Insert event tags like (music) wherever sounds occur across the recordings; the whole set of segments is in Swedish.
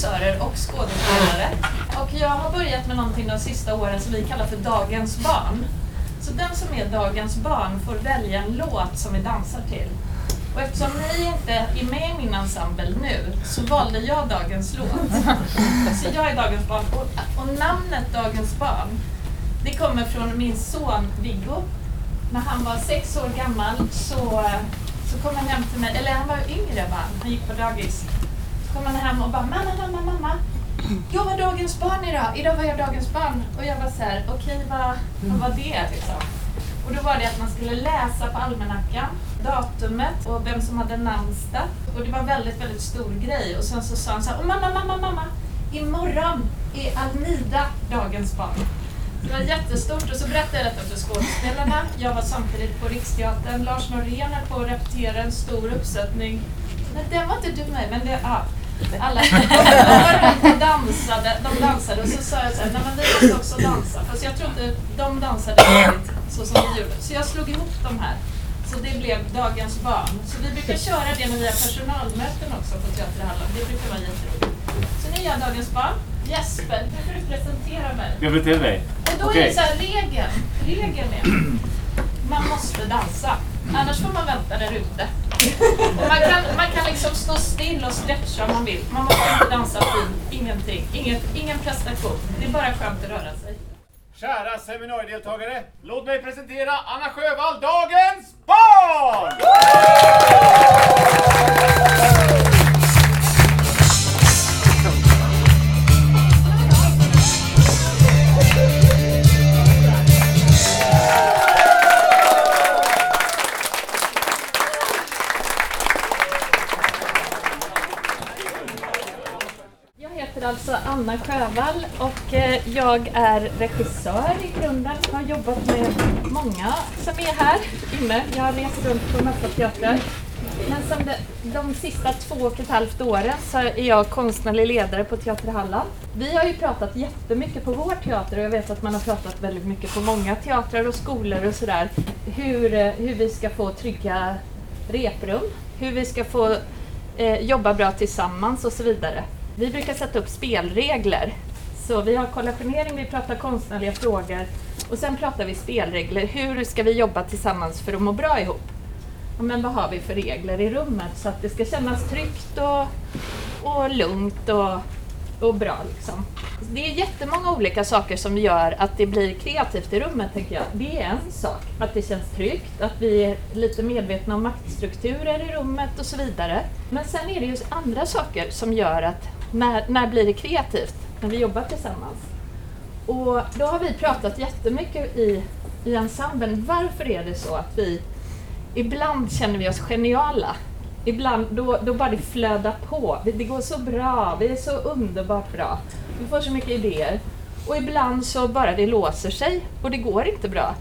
regissörer och skådespelare. Och jag har börjat med någonting de sista åren som vi kallar för Dagens barn. Så den som är Dagens barn får välja en låt som vi dansar till. Och eftersom ni inte är med i min ensemble nu så valde jag dagens låt. Så jag är Dagens barn. Och, och namnet Dagens barn, det kommer från min son Viggo. När han var sex år gammal så, så kom han hem till mig, eller han var yngre va? han gick på dagis. Så kom han hem och bara mamma, mamma, mamma. Jag var dagens barn idag. Idag var jag dagens barn. Och jag var så här, okej vad, vad var det liksom? Och då var det att man skulle läsa på almanackan datumet och vem som hade namnsdag. Och det var en väldigt, väldigt stor grej. Och sen så sa han så här, mamma, mamma, mamma, imorgon är Almida dagens barn. Det var jättestort och så berättade jag detta för skådespelarna. Jag var samtidigt på Riksteatern. Lars Norén höll på att repetera en stor uppsättning. Men den var inte du med men det, ja. Alla (laughs) de dansade, de dansade och så sa jag så här, nej men vi måste också dansa. Fast jag tror inte de dansade riktigt så som vi gjorde. Så jag slog ihop de här. Så det blev Dagens barn. Så vi brukar köra det när vi har personalmöten också på Teaterhallen. Det brukar vara jätteroligt. Så nu är jag Dagens barn. Jesper, nu får du presentera mig. Jag till dig. Och då är det så här, regeln, regeln är man måste dansa. Annars får man vänta där ute. Och man, kan, man kan liksom stå still och stretcha om man vill. Man måste inte dansa fint, ingenting. Inget, ingen prestation. Det är bara skönt att röra sig. Kära seminariedeltagare, låt mig presentera Anna Sjövall, dagens barn! Alltså Anna Sjövall och eh, jag är regissör i grunden. Jag har jobbat med många som är här inne. Jag har rest runt på massa teatrar. Men som de, de sista två och ett halvt åren så är jag konstnärlig ledare på Teater Halland. Vi har ju pratat jättemycket på vår teater och jag vet att man har pratat väldigt mycket på många teatrar och skolor och sådär. Hur, eh, hur vi ska få trygga reprum, hur vi ska få eh, jobba bra tillsammans och så vidare. Vi brukar sätta upp spelregler. Så vi har kollationering, vi pratar konstnärliga frågor och sen pratar vi spelregler. Hur ska vi jobba tillsammans för att må bra ihop? Ja, men vad har vi för regler i rummet så att det ska kännas tryggt och, och lugnt och, och bra liksom. Det är jättemånga olika saker som gör att det blir kreativt i rummet tänker jag. Det är en sak, att det känns tryggt, att vi är lite medvetna om maktstrukturer i rummet och så vidare. Men sen är det ju andra saker som gör att när, när blir det kreativt? När vi jobbar tillsammans. Och då har vi pratat jättemycket i, i ensemblen. Varför är det så att vi ibland känner vi oss geniala? Ibland då, då bara det flödar på. Det, det går så bra, vi är så underbart bra. Vi får så mycket idéer. Och ibland så bara det låser sig och det går inte bra.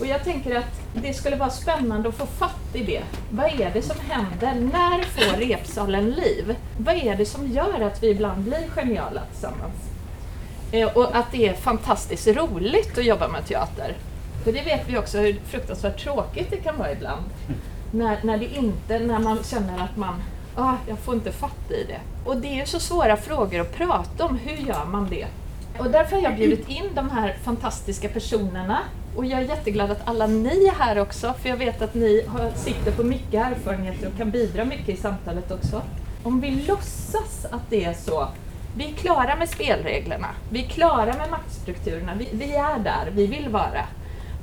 Och jag tänker att det skulle vara spännande att få fatt i det. Vad är det som händer? När får repsalen liv? Vad är det som gör att vi ibland blir geniala tillsammans? Eh, och att det är fantastiskt roligt att jobba med teater. För det vet vi också hur fruktansvärt tråkigt det kan vara ibland. När, när, det inte, när man känner att man, ah, jag får inte fatt i det. Och det är ju så svåra frågor att prata om, hur gör man det? Och därför har jag bjudit in de här fantastiska personerna. Och jag är jätteglad att alla ni är här också, för jag vet att ni har, sitter på mycket erfarenheter och kan bidra mycket i samtalet också. Om vi låtsas att det är så, vi är klara med spelreglerna, vi är klara med maktstrukturerna, vi, vi är där vi vill vara.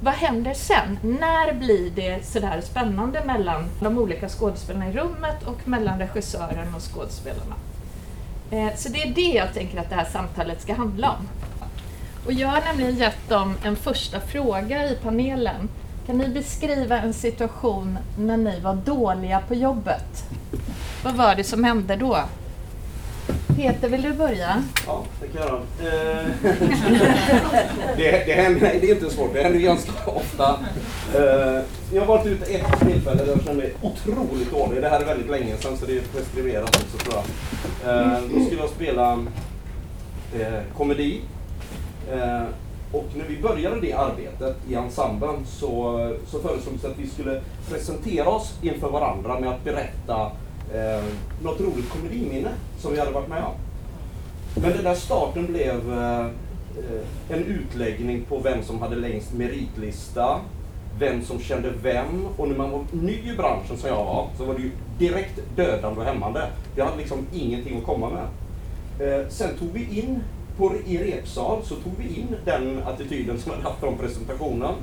Vad händer sen? När blir det sådär spännande mellan de olika skådespelarna i rummet och mellan regissören och skådespelarna? Eh, så det är det jag tänker att det här samtalet ska handla om. Och jag har nämligen gett dem en första fråga i panelen. Kan ni beskriva en situation när ni var dåliga på jobbet? Vad var det som hände då? Peter, vill du börja? Ja, det kan jag göra. Eh, (laughs) det, det, händer, nej, det är inte svårt. Det händer ganska ofta. Eh, Jag har varit ute ett tillfälle där jag kände mig otroligt dålig. Det här är väldigt länge sedan så det är preskriberat också tror jag. Eh, Då skulle jag spela eh, komedi. Eh, Och när vi började det arbetet i ensemblen så, så föreslogs det att vi skulle presentera oss inför varandra med att berätta eh, något roligt komediminne som vi hade varit med om. Men den där starten blev eh, eh, en utläggning på vem som hade längst meritlista, vem som kände vem och när man var ny i branschen som jag var så var det ju direkt dödande och hämmande. Jag hade liksom ingenting att komma med. Eh, sen tog vi in på, i repsal så tog vi in den attityden som jag hade haft från presentationen.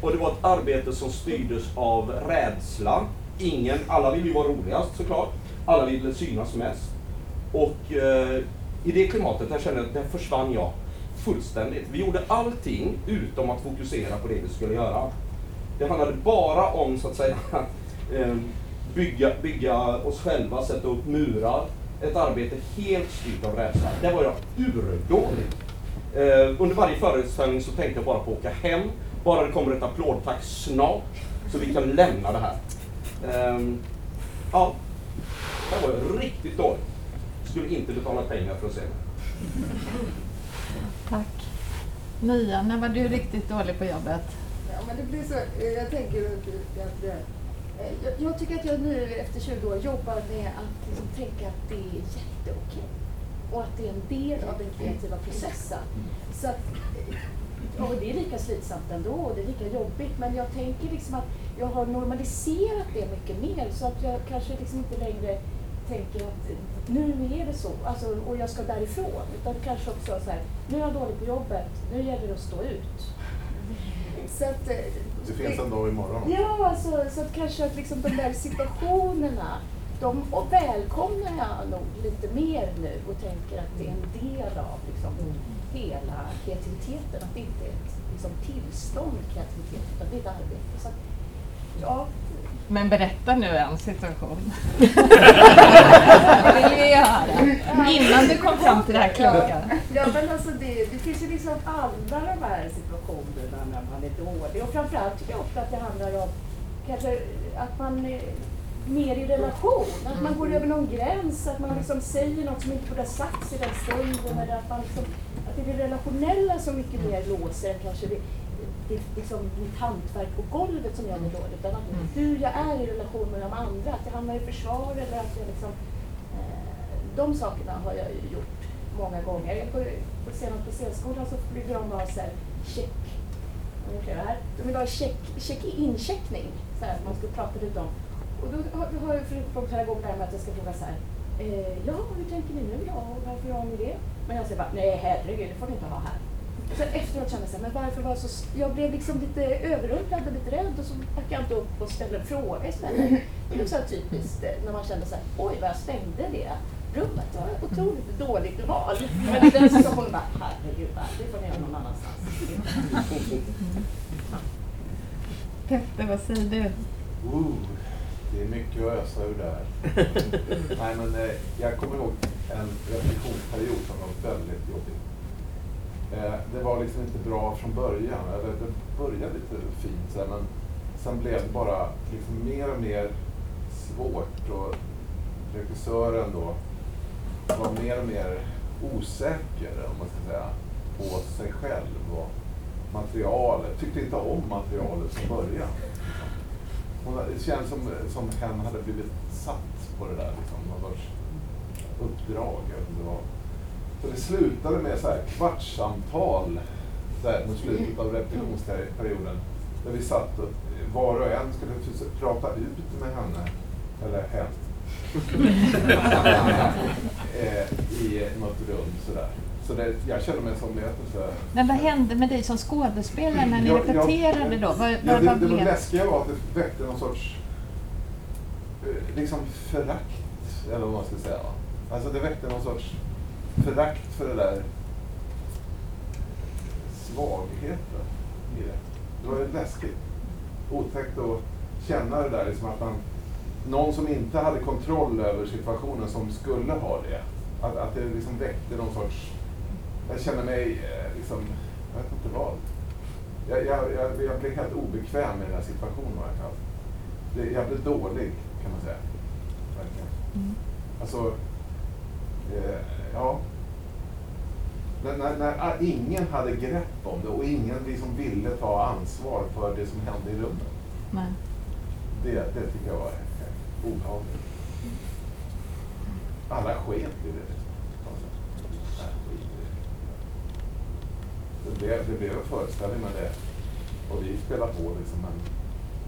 Och det var ett arbete som styrdes av rädsla. Ingen, alla ville ju vara roligast såklart. Alla ville synas mest. Och eh, i det klimatet där kände jag att där försvann jag fullständigt. Vi gjorde allting utom att fokusera på det vi skulle göra. Det handlade bara om så att säga (laughs) eh, bygga, bygga oss själva, sätta upp murar. Ett arbete helt styrt av rädsla. Där var jag urdålig. Eh, under varje föreställning så tänkte jag bara på att åka hem. Bara det kommer ett applådtack snart så vi kan lämna det här. Eh, ja, där var jag riktigt dålig. Skulle inte betala pengar för att se mig. Tack. Mia, när var du riktigt dålig på jobbet? Ja, men det blir så, jag tänker att, att eh, jag, jag tycker att jag nu efter 20 år jobbar med att liksom tänka att det är jätteokej. Och att det är en del av den kreativa processen. Så att, eh, och det är lika slitsamt ändå och det är lika jobbigt. Men jag tänker liksom att jag har normaliserat det mycket mer så att jag kanske liksom inte längre tänker att nu är det så, alltså, och jag ska därifrån. Utan kanske också så här, nu är jag dålig på jobbet, nu gäller det att stå ut. Så att, eh, det finns en dag imorgon. Ja, alltså, så att kanske att liksom de där situationerna, de och välkomnar jag nog lite mer nu och tänker att det är en del av liksom, hela kreativiteten. Att det inte är ett liksom, tillstånd kreativitet, utan det är ett arbete. Så att, ja, men berätta nu en situation. Det (laughs) vill vi höra. Innan du kom fram till det här kloka. Ja, men alltså det, det finns ju liksom alla de här situationerna när man är dålig. Och framförallt tycker jag ofta att det handlar om kanske att man är mer i relation. Att man går över någon gräns, att man liksom säger något som inte borde ha sagts i den stunden. Eller att, man liksom, att det är det relationella som mycket mer låser än kanske det, det, liksom mitt hantverk på golvet som gäller då. Utan att hur jag är i relation med de andra. Att jag hamnar i försvar eller att jag liksom eh, de sakerna har jag ju gjort många gånger. På, på senast på scenskolan så brukar de ha så här check. Här? De vill ha check, check incheckning. Så här, man ska prata lite om. Och då har, då har jag från pedagog där med att jag ska fråga så här. Eh, ja, hur tänker ni nu? Ja, och varför gör ni det? Men jag säger bara, nej herregud, det får ni inte ha här. Sen efteråt kände jag så här, men varför var jag så... Jag blev liksom lite överrumplad och lite rädd och så backade jag inte upp och ställde en fråga istället. Det är så typiskt eh, när man kände så här, oj vad jag stängde det rummet. Det var ett otroligt dåligt val. Men i den situationen bara, herregud, det får ni göra någon annanstans. Petter, vad säger du? Ooh, det är mycket att ösa ur där. (laughs) Nej, men eh, jag kommer ihåg en repetitionsperiod som var väldigt jobbig. Eh, det var liksom inte bra från början. Eller det började lite fint så här, men sen blev det bara liksom mer och mer svårt och regissören då var mer och mer osäker, om man ska säga, på sig själv och materialet. Tyckte inte om materialet från början. Hon, det känns som, som hen hade blivit satt på det där, liksom, någon sorts uppdrag. Eller det var. Så det slutade med så här kvartssamtal så här, mot slutet av repetitionsperioden. Där vi satt och var och en skulle prata ut med henne, eller hen, (laughs) eh, i något rum sådär. Så det, jag känner mig som, jag inte, Men vad hände med dig som skådespelare när ni Ja, ja. repeterade då? Vad, Ja, vad, det, det blev läskiga var att det väckte någon sorts eh, liksom förakt, eller vad man ska säga. Alltså det väckte någon sorts förakt för det där svagheten i det. Det var ju läskigt. Otäckt att känna det där, liksom att man, någon som inte hade kontroll över situationen som skulle ha det. Att, att det liksom väckte någon sorts, jag känner mig eh, liksom, jag vet inte vad. Jag, jag, jag, jag blev helt obekväm i den här situationen i alla fall. Jag blev dålig, kan man säga. Verkligen. Mm. Alltså, eh, ja. När, när, när ingen hade grepp om det och ingen liksom ville ta ansvar för det som hände i rummet. Nej. Det, det tycker jag var eh, obehagligt. alla sket i det. I det. Det blev, det blev en föreställning med det. Och vi spelade på liksom, men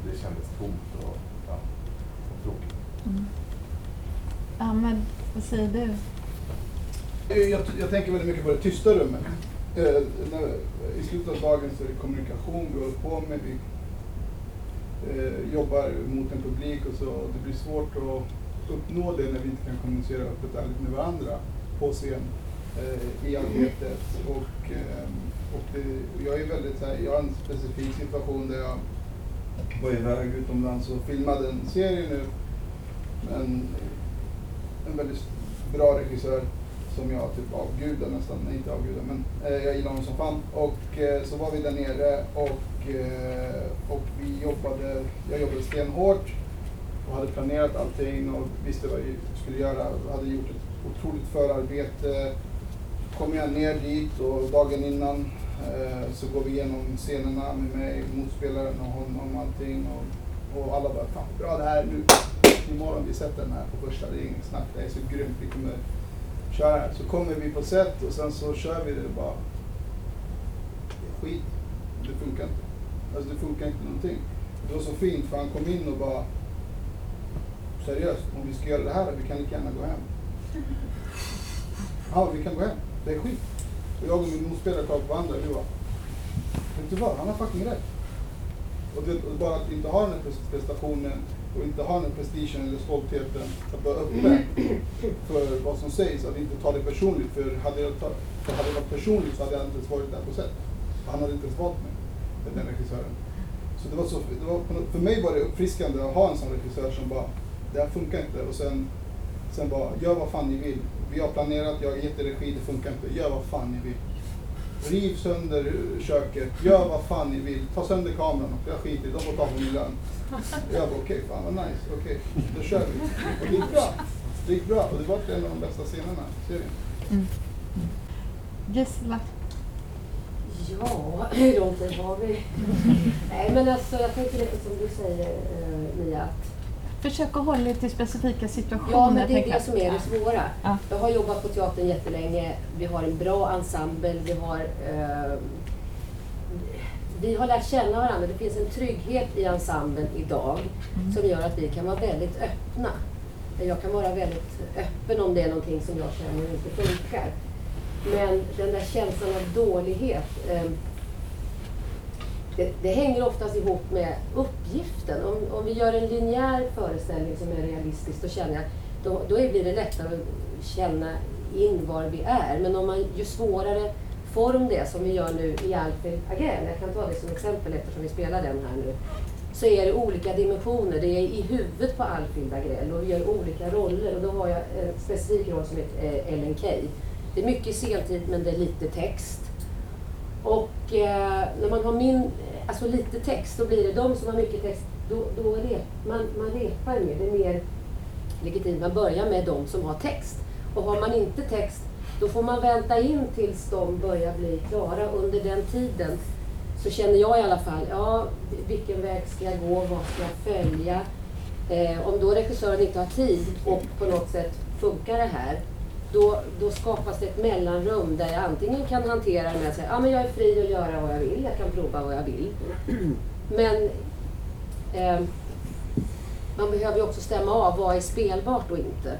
det kändes tomt och, ja, och tråkigt. Mm. Ahmed, vad säger du? Eh, jag, jag tänker väldigt mycket på det tysta rummet. Eh, när, I slutet av dagen så är det kommunikation vi håller på med. Vi eh, jobbar mot en publik och så. Och det blir svårt att uppnå det när vi inte kan kommunicera öppet och ärligt med varandra på scen eh, i arbetet. Och, eh, och det, jag är väldigt så här, jag har en specifik situation där jag var iväg utomlands och filmade en serie nu. Men en väldigt bra regissör som jag typ avgudar nästan, nej inte avgudar men eh, jag gillar honom som fan. Och eh, så var vi där nere och, eh, och vi jobbade, jag jobbade stenhårt och hade planerat allting och visste vad vi skulle göra. hade gjort ett otroligt förarbete. Kom jag ner dit och dagen innan eh, så går vi igenom scenerna med mig, motspelaren och honom och allting. Och, och alla bara, fan bra det här nu. Imorgon vi sätter den här på första, det är inget snack, det är så grymt. Vi kommer köra här. Så kommer vi på set och sen så kör vi det och bara, det är skit. Det funkar inte. Alltså det funkar inte någonting. Det var så fint för han kom in och bara, seriöst, om vi ska göra det här, vi kan lika gärna gå hem. Ja, vi kan gå hem. Det är skit. Och jag och min motspelare kollade på varandra och vi bara, vet du vad, han har fucking rätt. Och, det, och bara att inte ha den här prestationen och inte ha den prestigen eller stoltheten att vara öppen (clears throat) för vad som sägs, att inte ta det personligt. För hade, jag ta, för hade det varit personligt så hade jag inte ens varit där på set. Han hade inte ens valt mig, den regissören. Så det var så, det var, för mig var det uppfriskande att ha en sån regissör som bara, det här funkar inte. Och sen, sen bara, gör vad fan ni vill. Vi har planerat, jag har gett er regi, det funkar inte. Gör vad fan ni vill. Riv sönder köket, gör vad fan ni vill. Ta sönder kameran, jag skiter i de får ta på min lön. Jag bara, okej, fan vad nice, okej, då kör vi. Och det gick bra. Det gick bra och det var en av de bästa scenerna i serien. Mm. Ja, hur lång tid har vi? Nej, men alltså jag tänker lite som du säger eh, Mia. Att, Försök att hålla er till specifika situationer. ja, men det är det som är det svåra. Ja. Jag har jobbat på teatern jättelänge. Vi har en bra ensemble. Vi har, eh, vi har lärt känna varandra. Det finns en trygghet i ensemblen idag Mm. som gör att vi kan vara väldigt öppna. Jag kan vara väldigt öppen om det är någonting som jag känner inte funkar. Men den där känslan av dålighet, eh, det, det hänger oftast ihop med uppgiften. Om, om vi gör en linjär föreställning som är realistisk, då känner jag då, då blir det lättare att känna in var vi är. Men om man, ju svårare form det som vi gör nu i Alfred Agell, jag kan ta det som exempel eftersom vi spelar den här nu, så är det olika dimensioner. Det är i huvudet på Alfred Agrell och vi gör olika roller. Och då har jag en specifik roll som heter eh, Ellen Key. Det är mycket sentid men det är lite text. Och eh, när man har min, eh, alltså lite text, då blir det de som har mycket text, då, då rep, man, man repar mer. Det är mer legitimt. Man börjar med de som har text. Och har man inte text, då får man vänta in tills de börjar bli klara. Under den tiden så känner jag i alla fall, ja, vilken väg ska jag gå, vad ska jag följa? Eh, om då regissören inte har tid och på något sätt funkar det här, då, då skapas det ett mellanrum där jag antingen kan hantera det med att säga, ja men jag är fri att göra vad jag vill, jag kan prova vad jag vill. Men eh, man behöver ju också stämma av vad är spelbart och inte.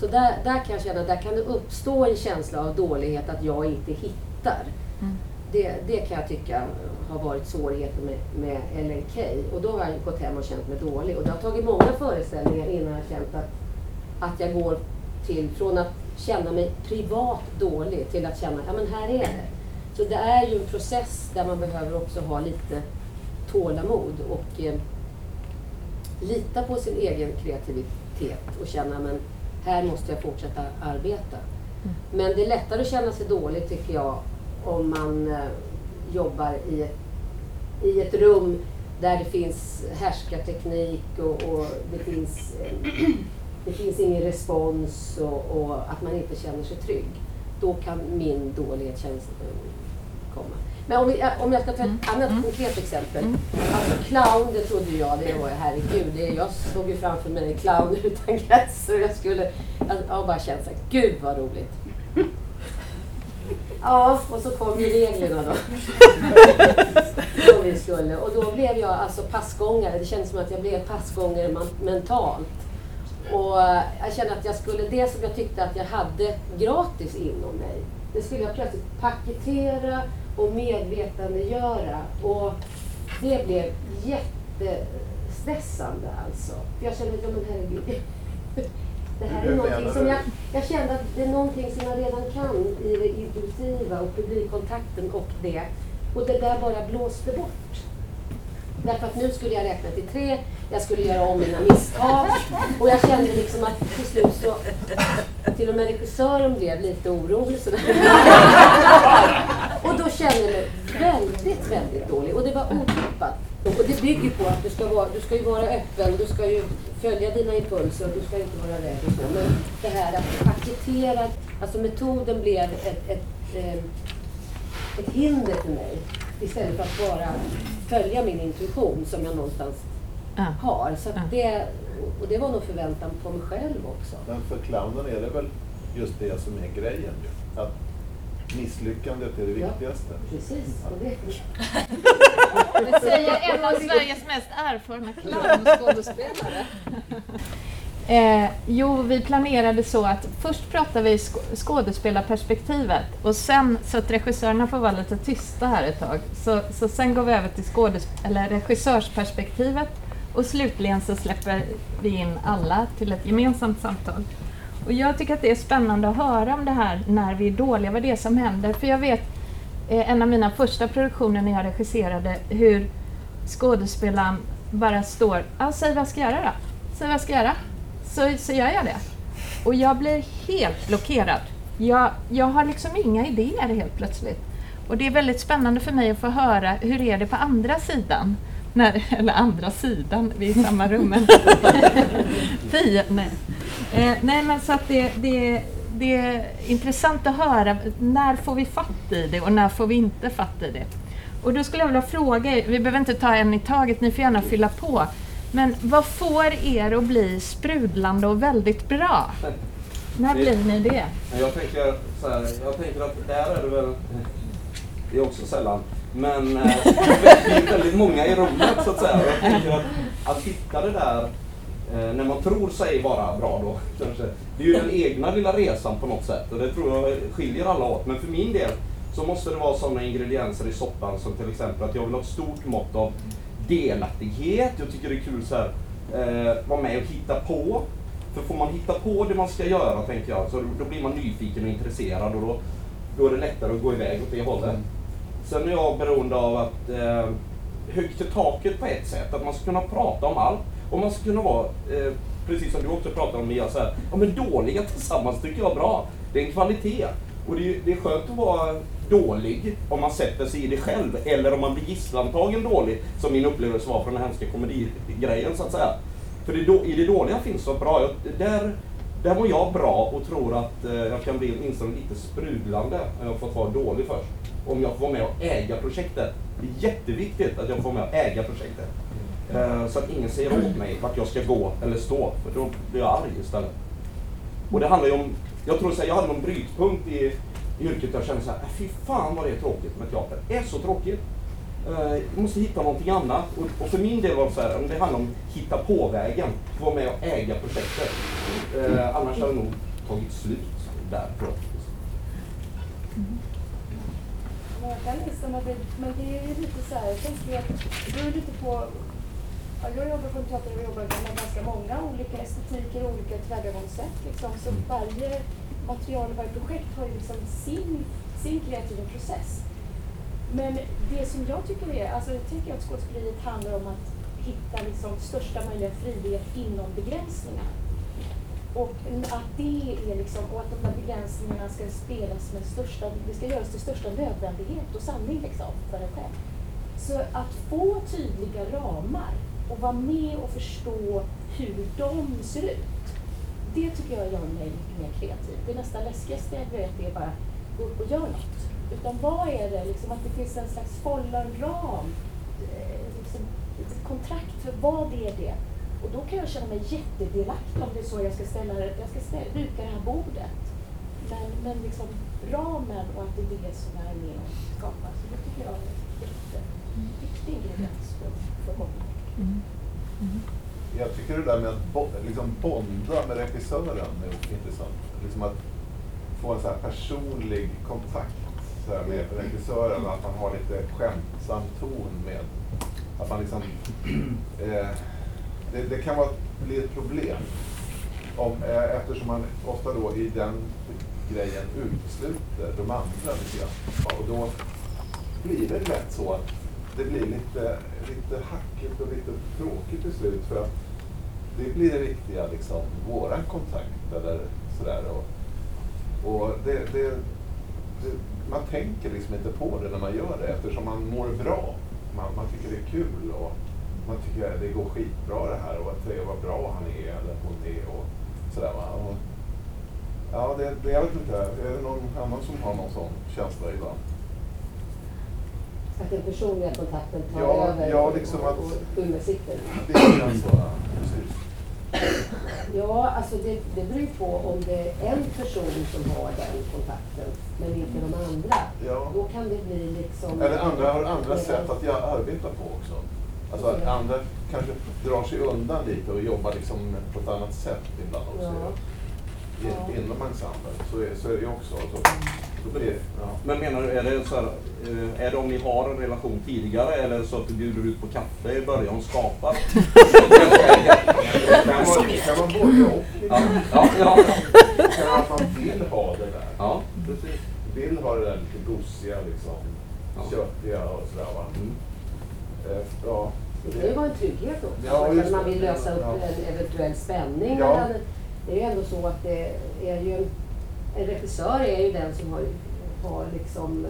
Så där, där kan jag känna, där kan det uppstå en känsla av dålighet att jag inte hittar. Mm. Det, det kan jag tycka har varit svårigheten med, med LNK. Och då har jag gått hem och känt mig dålig. Och det har tagit många föreställningar innan jag känt att, att jag går till, från att känna mig privat dålig till att känna, ja men här är det. Så det är ju en process där man behöver också ha lite tålamod och eh, lita på sin egen kreativitet och känna, men här måste jag fortsätta arbeta. Men det är lättare att känna sig dålig tycker jag om man eh, jobbar i ett, i ett rum där det finns härskarteknik och, och det, finns, eh, det finns ingen respons och, och att man inte känner sig trygg. Då kan min dålighet komma. Men om, vi, om jag ska ta ett annat konkret exempel. Alltså clown, det trodde jag, det var herregud, det, jag såg ju framför mig en clown (laughs) utan gränser. Jag skulle, jag, jag bara kände såhär, gud vad roligt. (laughs) Ja, och så kom ju reglerna då. (laughs) Som vi skulle. Och då blev jag alltså passgångare. Det kändes som att jag blev passgångare mentalt. Och eh, jag kände att jag skulle, det som jag tyckte att jag hade gratis inom mig, det skulle jag plötsligt paketera och medvetandegöra. Och det blev jättestressande alltså. För jag kände ja men herregud. (laughs) Det här är någonting som jag, jag kände att det är någonting som jag redan kan i det intuitiva och publikkontakten och det. Och det där bara blåste bort. Därför att nu skulle jag räkna till tre, jag skulle göra om mina misstag. Och jag kände liksom att till slut så, till och med regissören blev lite orolig. Sådär. Och då kände jag mig väldigt, väldigt dålig. Och det var otippat. Och det bygger på att du ska, vara, du ska ju vara öppen, du ska ju följa dina impulser och du ska inte vara rädd. Och så. Men det här att paketera, alltså metoden blev ett, ett, ett, ett hinder för mig. Istället för att bara följa min intuition som jag någonstans Ja. har. Så att Ja. det, och det var nog förväntan på mig själv också. Men för clownen är det väl just det som är grejen ju. Att misslyckandet är det Ja. viktigaste. Precis. Och det, Det säger en av Sveriges mest erfarna (laughs) clownskådespelare. Eh, jo, vi planerade så att först pratar vi sk- skådespelarperspektivet och sen, så att regissörerna får vara lite tysta här ett tag, så, så sen går vi över till skådesp- eller regissörsperspektivet och slutligen så släpper vi in alla till ett gemensamt samtal. Och jag tycker att det är spännande att höra om det här när vi är dåliga, vad det är som händer. För jag vet eh, en av mina första produktioner när jag regisserade hur skådespelaren bara står, ah, säg vad jag ska göra då. Säg vad jag ska göra. Så, så gör jag det. Och jag blir helt blockerad. Jag, jag har liksom inga idéer helt plötsligt. Och det är väldigt spännande för mig att få höra hur är det på andra sidan. När, (laughs) eller andra sidan, vi är i samma rum. Fy, (laughs) nej. Eh, nej men så att det, det, det är intressant att höra när får vi fatt i det och när får vi inte fatt i det. Och då skulle jag vilja fråga er, vi behöver inte ta en i taget, ni får gärna fylla på. Men vad får er att bli sprudlande och väldigt bra? När Det- blir ni det? Jag tänker, så här, jag tänker att där är det väl, det är också sällan, men eh, det är väldigt många i rummet så att säga. Jag tänker att, att hitta det där eh, när man tror sig vara bra då, kanske. Det är ju den egna lilla resan på något sätt och det tror jag skiljer alla åt. Men för min del så måste det vara sådana ingredienser i soppan som till exempel att jag vill ha ett stort mått av delaktighet. Jag tycker det är kul så här, eh, vara med och hitta på. För får man hitta på det man ska göra, tänker jag, så då blir man nyfiken och intresserad och då, då är det lättare att gå iväg åt det hållet. Sen är jag beroende av att eh, högt till taket på ett sätt, att man ska kunna prata om allt. Och man ska kunna vara, eh, precis som du också pratade om Mia, så här, ja men dåliga tillsammans tycker jag är bra. Det är en kvalitet. Och det är, det är skönt att vara dålig om man sätter sig i det själv, eller om man blir gisslantagen dålig, som min upplevelse var från den hemska komedigrejen så att säga. För det, i det dåliga finns något bra. Jag, där, där mår jag bra och tror att eh, jag kan bli åtminstone lite sprudlande om jag fått vara dålig först. Om jag får vara med och äga projektet. Det är jätteviktigt att jag får vara med och äga projektet. Eh, så att ingen säger åt mig vart jag ska gå eller stå, för då blir jag arg istället. Och det handlar ju om, jag tror att jag hade någon brytpunkt i, i yrket där jag kände så här, "Äh, fy fan vad det är tråkigt med teater. Det är så tråkigt. Eh, Jag måste hitta någonting annat. Och, och för min del var det så här, det handlar om hitta på-vägen. Få vara med och äga projektet. Eh, annars hade det nog tagit slut där tror jag. Kan det, men det är ju lite så här, jag tänker att det beror lite på jag jobbar på en teater och jobbar med ganska många olika estetiker och olika tillvägagångssätt. Liksom. Så varje material och varje projekt har ju liksom sin, sin kreativa process. Men det som jag tycker är, alltså jag tycker att skådespeleriet handlar om att hitta liksom största möjliga frihet inom begränsningar. Och att det är liksom, och att de här begränsningarna ska spelas med största, det ska göras till största nödvändighet och sanning liksom för en själv. Så att få tydliga ramar och vara med och förstå hur de ser ut, det tycker jag gör mig lite mer kreativ. Det nästan läskigaste jag vet är bara gå upp och göra något. Utan vad är det? Liksom att det finns en slags ram, eh, liksom ett kontrakt för vad är det? Och då kan jag känna mig jättedelaktig om det är så jag ska ställa jag ska ställa, duka det här bordet. Men, men liksom ramen och att det är det som jag är med och skapar. Så det tycker jag är en jätteviktig ingrediens för, för många. Mm. Mm. Jag tycker det där med att bo, liksom bonda med regissören är intressant. Liksom att få en så personlig kontakt så här, med regissören, att man har lite skämtsam ton med att man liksom (clears throat) eh, det, det, kan vara, bli ett problem om, eh, eftersom man ofta då i den grejen utesluter de andra lite grann. Och då blir det lätt så att det blir lite, lite hackigt och lite tråkigt till slut för att det blir det riktiga, liksom, våran kontakt eller sådär. Och, och det, det, det, man tänker liksom inte på det när man gör det eftersom man mår bra. Man, man tycker det är kul och man tycker att det går skitbra det här och att det vad bra han är eller hon är och sådär. Va? Och, ja, det, det, jag vet inte. Är det någon annan som har någon sån känsla ibland? Att den personliga kontakten tar ja, över ja, liksom och, och skymmer sikten? Det är så, ja. Ja, alltså det, det beror på om det är en person som har den kontakten, men inte de andra. Ja. Då kan det bli liksom... Eller andra har andra sätt att jag arbetar på också. Alltså att andra kanske drar sig undan lite och jobbar liksom på ett annat sätt ibland också. Ja. In, Ja. Inom ensemblen så är, så är det ju också. Så, så det, ja. Men menar du, är det, så här, eh, är det om ni har en relation tidigare eller så att du bjuder ut på kaffe i början och skapar? Det (laughs) kan vara, både och. ja, ja, ja. Det kan vara att man vill ha det där. ja, precis. Vill ha det där lite gosiga liksom. Ja. Köttiga och sådär va. Mm. Eh, Ja. Det kan ju vara en trygghet också. Ja, att man vill lösa upp Ja. en eventuell spänning. Ja. mellan- Det är ju ändå så att det är ju en, en regissör är ju den som har, har liksom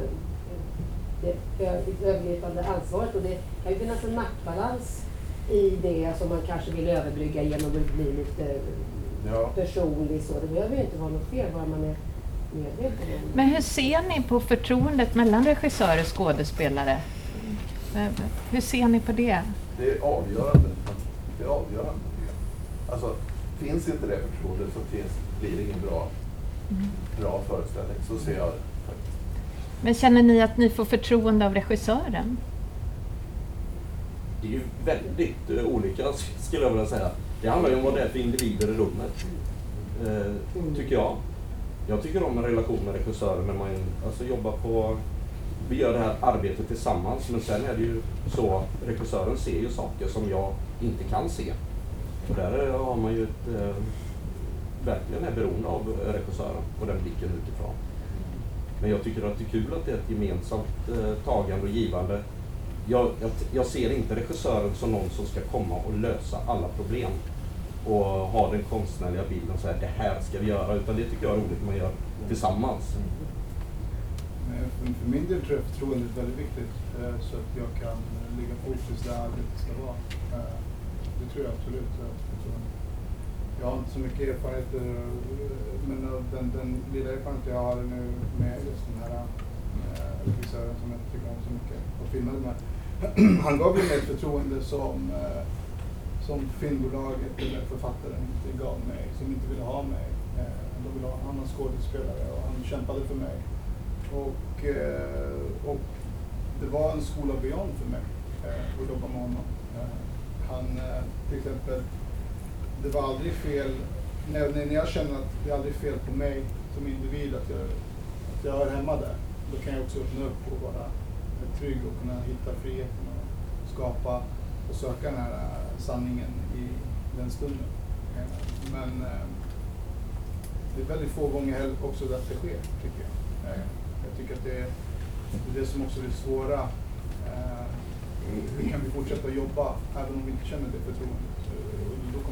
eh, det övergripande ansvaret och det kan ju finnas en maktbalans i det som man kanske vill överbrygga genom att bli lite Ja. personlig. Så det behöver ju inte vara något fel bara man är medveten om. Men hur ser ni på förtroendet mellan regissör och skådespelare? Eh, Hur ser ni på det? Det är avgörande. Det är avgörande. Alltså, finns inte det förtroendet så finns, blir det ingen bra, bra föreställning. Så ser jag det. faktiskt. Men känner ni att ni får förtroende av regissören? Det är ju väldigt eh, olika skulle jag vilja säga. Det handlar ju om vad det är för individer i rummet. Eh, tycker jag. Jag tycker om en relation med regissören när man alltså, jobbar på... Vi gör det här arbetet tillsammans men sen är det ju så att regissören ser ju saker som jag inte kan se. Och där har man ju ett, eh, verkligen är beroende av regissören och den blicken utifrån. Men jag tycker att det är kul att det är ett gemensamt eh, tagande och givande. Jag, jag, jag ser inte regissören som någon som ska komma och lösa alla problem och ha den konstnärliga bilden och säga det här ska vi göra. Utan det tycker jag är roligt man gör tillsammans. Men För, för min del tror jag förtroendet är väldigt viktigt eh, så att jag kan eh, lägga fokus där arbetet ska vara. Eh, Det tror jag absolut jag har inte så mycket erfarenhet, eh, men eh, den, den lilla erfarenhet jag har nu med just den här eh, regissören som jag tycker om så mycket och filmade med. Han gav ju mig ett förtroende som, eh, som filmbolaget eller författaren inte gav mig, som inte ville ha mig. Eh, De ville ha en annan skådespelare och han kämpade för mig. Och, eh, och det var en skola beyond för mig eh, att jobba med honom. Han, till exempel, det var aldrig fel, när, när jag känner att det är aldrig fel på mig som individ att jag, att jag hör hemma där, då kan jag också öppna upp och vara trygg och kunna hitta friheten och skapa och söka den här äh, sanningen i den stunden. Eh, men eh, det är väldigt få gånger heller också att det sker, tycker jag. Eh, jag tycker att det är, det som också är det svåra. Hur kan vi fortsätta jobba även om vi inte känner det förtroendet?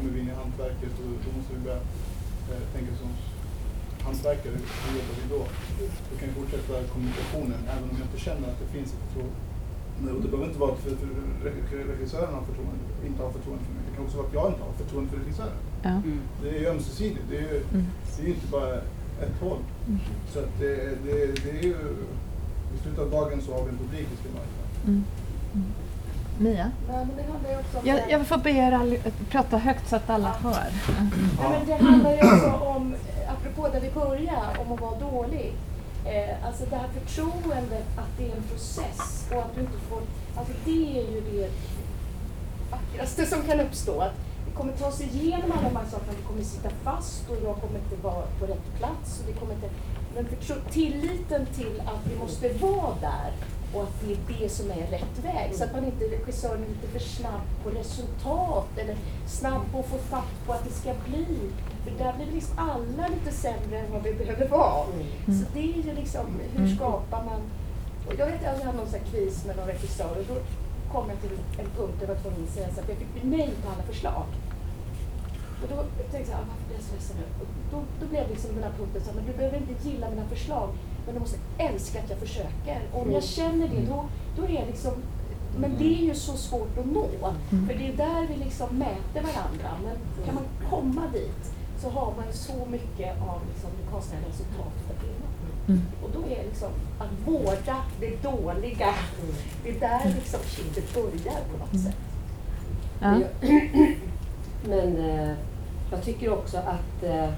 Och Då kommer vi in i hantverket och då måste vi börja eh, tänka som hantverkare. Hur jobbar vi då? Hur kan vi fortsätta kommunikationen även om jag inte känner att det finns ett förtroende? Men Det behöver inte vara att för, för re- regissören har förtroende, inte har förtroende för mig. Det kan också vara att jag inte har förtroende för regissören. Ja. Det är ju ömsesidigt. Det är ju, Mm. det är ju inte bara ett håll. Så att det, det, det är ju i slutet av dagen så har vi en publik vi ska möta. Mia? Nej, men det handlar ju också om Jag, det- jag får be er all, prata högt så att alla hör. Ja, men det handlar ju också om, eh, apropå där vi började, om att vara dålig. Eh, alltså det här förtroendet att det är en process och att du inte får... Alltså det är ju det vackraste som kan uppstå. Att vi kommer ta oss igenom alla de här sakerna, vi kommer sitta fast och jag kommer inte vara på rätt plats. Och vi kommer inte, men tilliten till att vi måste vara där och att det är det som är rätt väg. Så att man inte, regissören är lite för snabb på resultat eller snabb på att få fatt på att det ska bli. För där blir vi liksom alla lite sämre än vad vi behöver vara. Så det är ju liksom, hur Mm. skapar man... Och jag vet att jag hade någon sån här kris med någon regissör och då kom jag till en punkt där jag var tvungen att säga så att jag fick nej på alla förslag. Och då tänkte jag, här, varför blir jag så ledsen nu? Och Då, då blev liksom den här punkten så här, men du behöver inte gilla mina förslag, men du måste älska att jag försöker. Och om jag känner det, då, då är jag liksom, men det är ju så svårt att nå. För det är där vi liksom mäter varandra. Men kan man komma dit så har man ju så mycket av liksom det konstnärliga resultatet att vinna. Mm. Och då är liksom att vårda det dåliga, det är där liksom kittet börjar på något sätt. Ja. Men eh, jag tycker också att eh,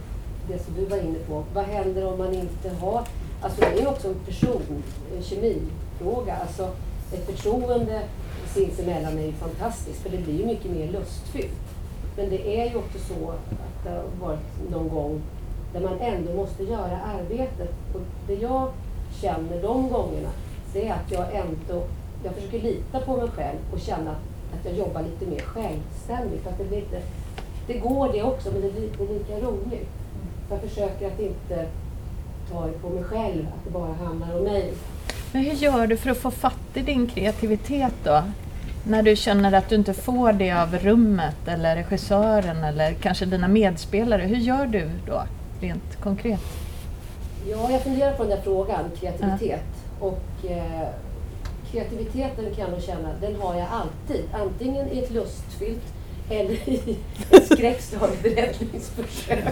det som du var inne på, vad händer om man inte har... Alltså det är ju också en person, en kemifråga. Alltså ett förtroende sinsemellan är ju fantastiskt för det blir ju mycket mer lustfyllt. Men det är ju också så att det har varit någon gång där man ändå måste göra arbetet. Och det jag känner de gångerna, det är att jag ändå, jag försöker lita på mig själv och känna att jag jobbar lite mer självständigt. För att det, blir inte, det går det också, men det blir inte lika roligt. Så jag försöker att inte ta det på mig själv, att det bara handlar om mig. Men hur gör du för att få fatt i din kreativitet då? När du känner att du inte får det av rummet eller regissören eller kanske dina medspelare. Hur gör du då, rent konkret? Ja, jag funderar på den där frågan, kreativitet. Och eh, kreativiteten kan jag nog känna, den har jag alltid. Antingen i ett lustfyllt eller i ett skräckslaget räddningsförsök.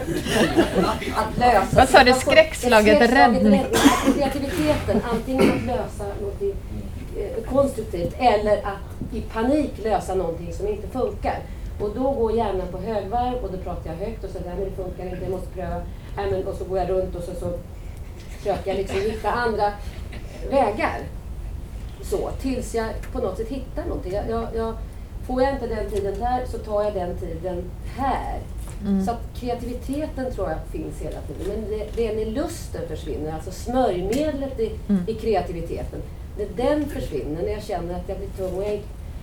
Att lösa Vad sa du? Skräckslaget räddning? Kreativiteten, antingen att lösa något eh, konstruktivt eller att i panik lösa någonting som inte funkar. Och då går hjärnan på högvarv och då pratar jag högt och säger att det funkar inte, jag måste pröva. Nej, men, och så går jag runt och så, så försöker jag liksom hitta andra vägar. Så, tills jag på något sätt hittar någonting. Jag, jag, jag, får jag inte den tiden där så tar jag den tiden här. Mm. Så att kreativiteten tror jag finns hela tiden. Men det, det är när lusten försvinner, alltså smörjmedlet i, Mm. i kreativiteten. När den försvinner, när jag känner att jag blir tung och jag,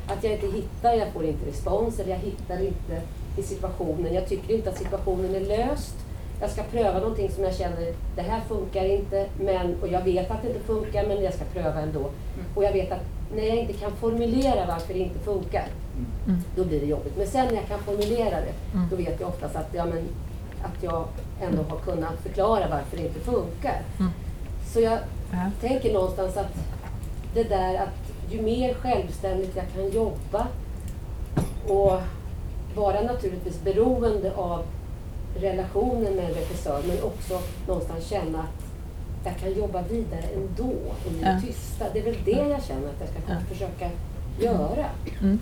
att jag inte hittar, jag får inte respons eller jag hittar inte i situationen. Jag tycker inte att situationen är löst. Jag ska pröva någonting som jag känner, det här funkar inte, men, och jag vet att det inte funkar, men jag ska pröva ändå. Och jag vet att när jag inte kan formulera varför det inte funkar, Mm. då blir det jobbigt. Men sen när jag kan formulera det, Mm. då vet jag oftast att, ja, men, att jag ändå har kunnat förklara varför det inte funkar. Mm. Så jag Ja. tänker någonstans att det där att ju mer självständigt jag kan jobba och vara naturligtvis beroende av relationen med en regissör men också någonstans känna att jag kan jobba vidare ändå i det Ja. tysta. Det är väl det jag känner att jag ska Ja. försöka göra. Mm.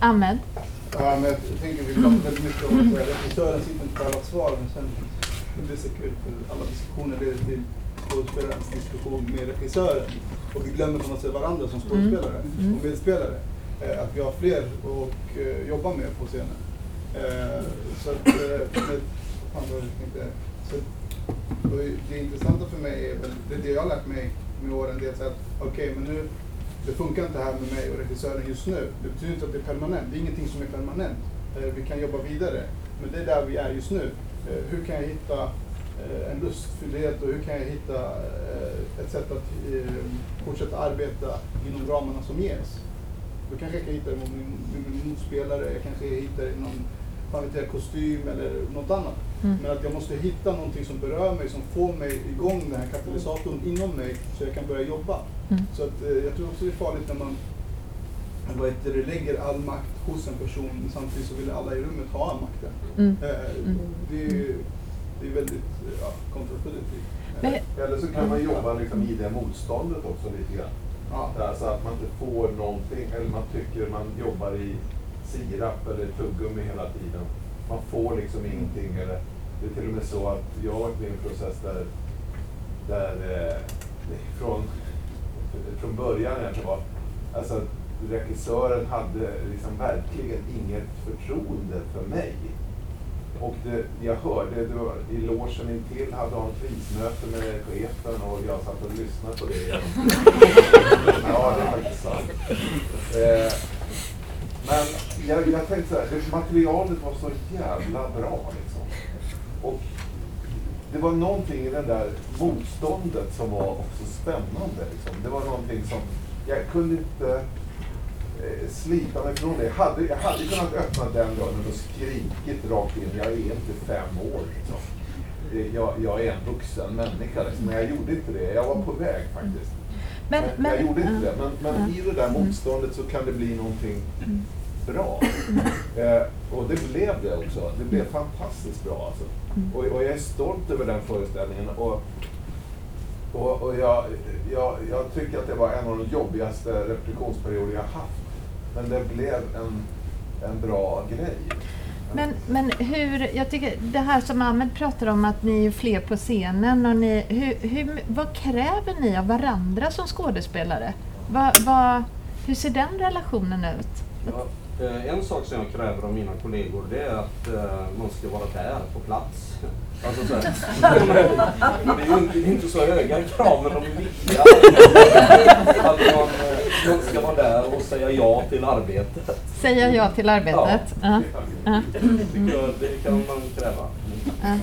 Ahmed? Ja, men jag tänker vi pratar väldigt mycket om att regissören sitter inte på alla svar, men sen det är så kul för alla diskussioner leder till skådespelarens diskussion med regissören. Och vi glömmer på något sätt varandra som skådespelare Mm. och medspelare. Eh, att vi har fler att eh, jobba med på scenen. Eh, så att, eh, med, så det intressanta för mig är väl, det, är det jag har lärt mig med åren, det är att okej, men nu det funkar inte här med mig och regissören just nu. Det betyder inte att det är permanent. Det är ingenting som är permanent. Eh, vi kan jobba vidare. Men det är där vi är just nu. Eh, hur kan jag hitta eh, en lustfylldhet och hur kan jag hitta eh, ett sätt att eh, fortsätta arbeta inom ramarna som ges? Då kanske jag kan hitta det med min, med min motspelare, jag kanske hittar det inom fan vet jag, kostym eller något annat. Mm. Men att jag måste hitta någonting som berör mig, som får mig igång den här katalysatorn inom mig så jag kan börja jobba. Mm. Så att, eh, jag tror också det är farligt när man vad heter det, lägger all makt hos en person men samtidigt så vill alla i rummet ha all makten. Mm. Eh, Mm. det, är, det är väldigt eh, ja, kontra, Definitivt. Men- Eller så kan man jobba liksom i det motståndet också lite grann. Ja. Alltså att man inte får någonting, eller man tycker man jobbar i sirap eller tuggummi hela tiden. Man får liksom ingenting. Eller, det är till och med så att jag har varit med i en process där, där eh, från, från början egentligen var, alltså regissören hade liksom verkligen inget förtroende för mig. Och det, jag hörde, det var, i logen intill hade han krismöte med chefen och jag satt och lyssnade på det. (laughs) ja, det är faktiskt sant. Eh, men jag, jag tänkte så här, materialet var så jävla bra liksom. Och det var någonting i det där motståndet som var också spännande. Liksom. Det var någonting som, jag kunde inte eh, slita mig från det. Jag hade, jag hade kunnat öppna den dörren och skrikit rakt in, jag är inte fem år. Liksom. Jag, jag är en vuxen människa, liksom. men jag gjorde inte det. Jag var på väg faktiskt. Men, Men, jag men, gjorde inte det. Men, men i det där motståndet så kan det bli någonting bra. Eh, och det blev det också. Det blev fantastiskt bra. Alltså. Och, och jag är stolt över den föreställningen. Och, och, och jag, jag, jag tycker att det var en av de jobbigaste repetitionsperioder jag haft. Men det blev en, en bra grej. Men, men hur, jag tycker det här som Ahmed pratar om att ni är fler på scenen och ni, hur, hur, vad kräver ni av varandra som skådespelare? Va, va, hur ser den relationen ut? Ja, eh, en sak som jag kräver av mina kollegor det är att eh, man ska vara där på plats. Alltså så det är ju inte, det så höga krav men de är viktiga. Att man, eh, man ska vara där och säga ja till arbetet. Säga ja till arbetet? Ja. Ja. Tycker jag, det kan man kräva. Ja.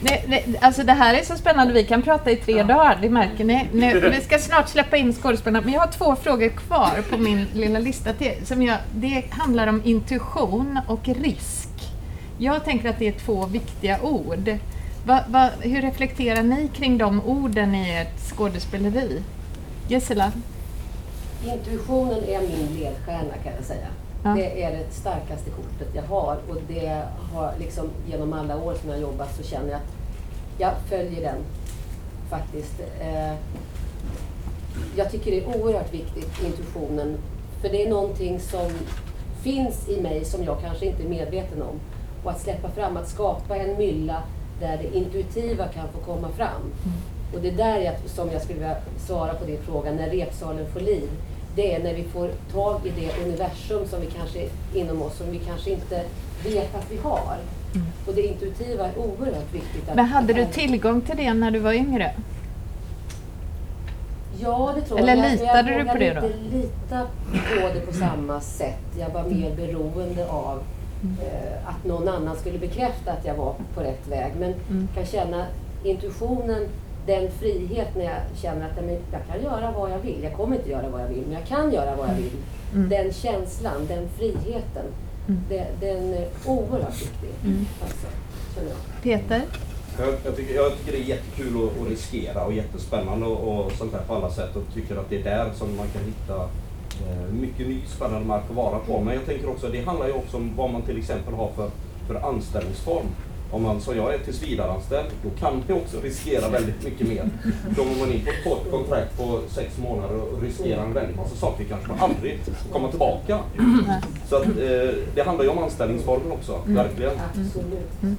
Nej, nej, alltså det här är så spännande, vi kan prata i tre dagar, det märker ni. Nu, vi ska snart släppa in skådespelarna, men jag har två frågor kvar på min lilla lista. Till, som jag, det handlar om intuition och risk. Jag tänker att det är två viktiga ord. Va, va, hur reflekterar ni kring de orden i ert skådespeleri? Gisela? Intuitionen är min ledstjärna kan jag säga. Ja. Det är det starkaste kortet jag har och det har liksom genom alla år som jag jobbat så känner jag att jag följer den faktiskt. Eh, jag tycker det är oerhört viktigt, intuitionen, för det är någonting som finns i mig som jag kanske inte är medveten om. Och att släppa fram, att skapa en mylla där det intuitiva kan få komma fram. Och det är där jag, som jag skulle vilja svara på din fråga, när repsalen får liv. Det är när vi får tag i det universum som vi kanske inom oss, som vi kanske inte vet att vi har. Och det intuitiva är oerhört viktigt. Att, Men hade du tillgång till det när du var yngre? Ja, det tror Eller jag. Jag- litade jag du på det då? inte lita på det på samma sätt. Jag var mer beroende av eh, att någon annan skulle bekräfta att jag var på rätt väg. Men Mm. kan känna intuitionen, den frihet när jag känner att men jag kan göra vad jag vill. Jag kommer inte göra vad jag vill, men jag kan göra vad jag vill. Mm. Den känslan, den friheten, Mm. det, den är oerhört viktig. Mm. Alltså. Peter? Jag, jag, tycker, jag tycker det är jättekul att, att riskera och jättespännande och, och sånt här på alla sätt och tycker att det är där som man kan hitta mycket ny spännande mark att vara på. Men jag tänker också, det handlar ju också om vad man till exempel har för, för anställningsform. Om man som jag är tillsvidareanställd, då kan man också riskera väldigt mycket mer. Kommer man in på ett kort kontrakt på sex månader och riskerar en väldig massa saker kanske man aldrig får komma tillbaka. Så att, eh, det handlar ju om anställningsformen också, verkligen. Absolut.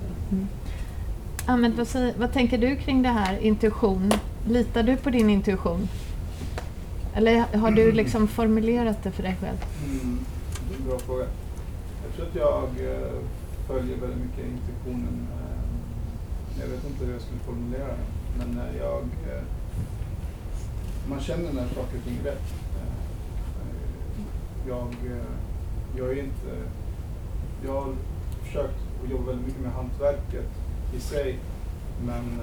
Ahmed, vad, säger, vad tänker du kring det här, intuition? Litar du på din intuition? Eller har du liksom formulerat det för dig själv? Mm, det är en bra fråga. Jag tror att jag eh, följer väldigt mycket intuitionen. Eh, jag vet inte hur jag skulle formulera det. Men eh, jag... Eh, man känner när saker och ting är rätt. Eh, jag, eh, jag är inte... Jag har försökt att jobba väldigt mycket med hantverket i sig. Men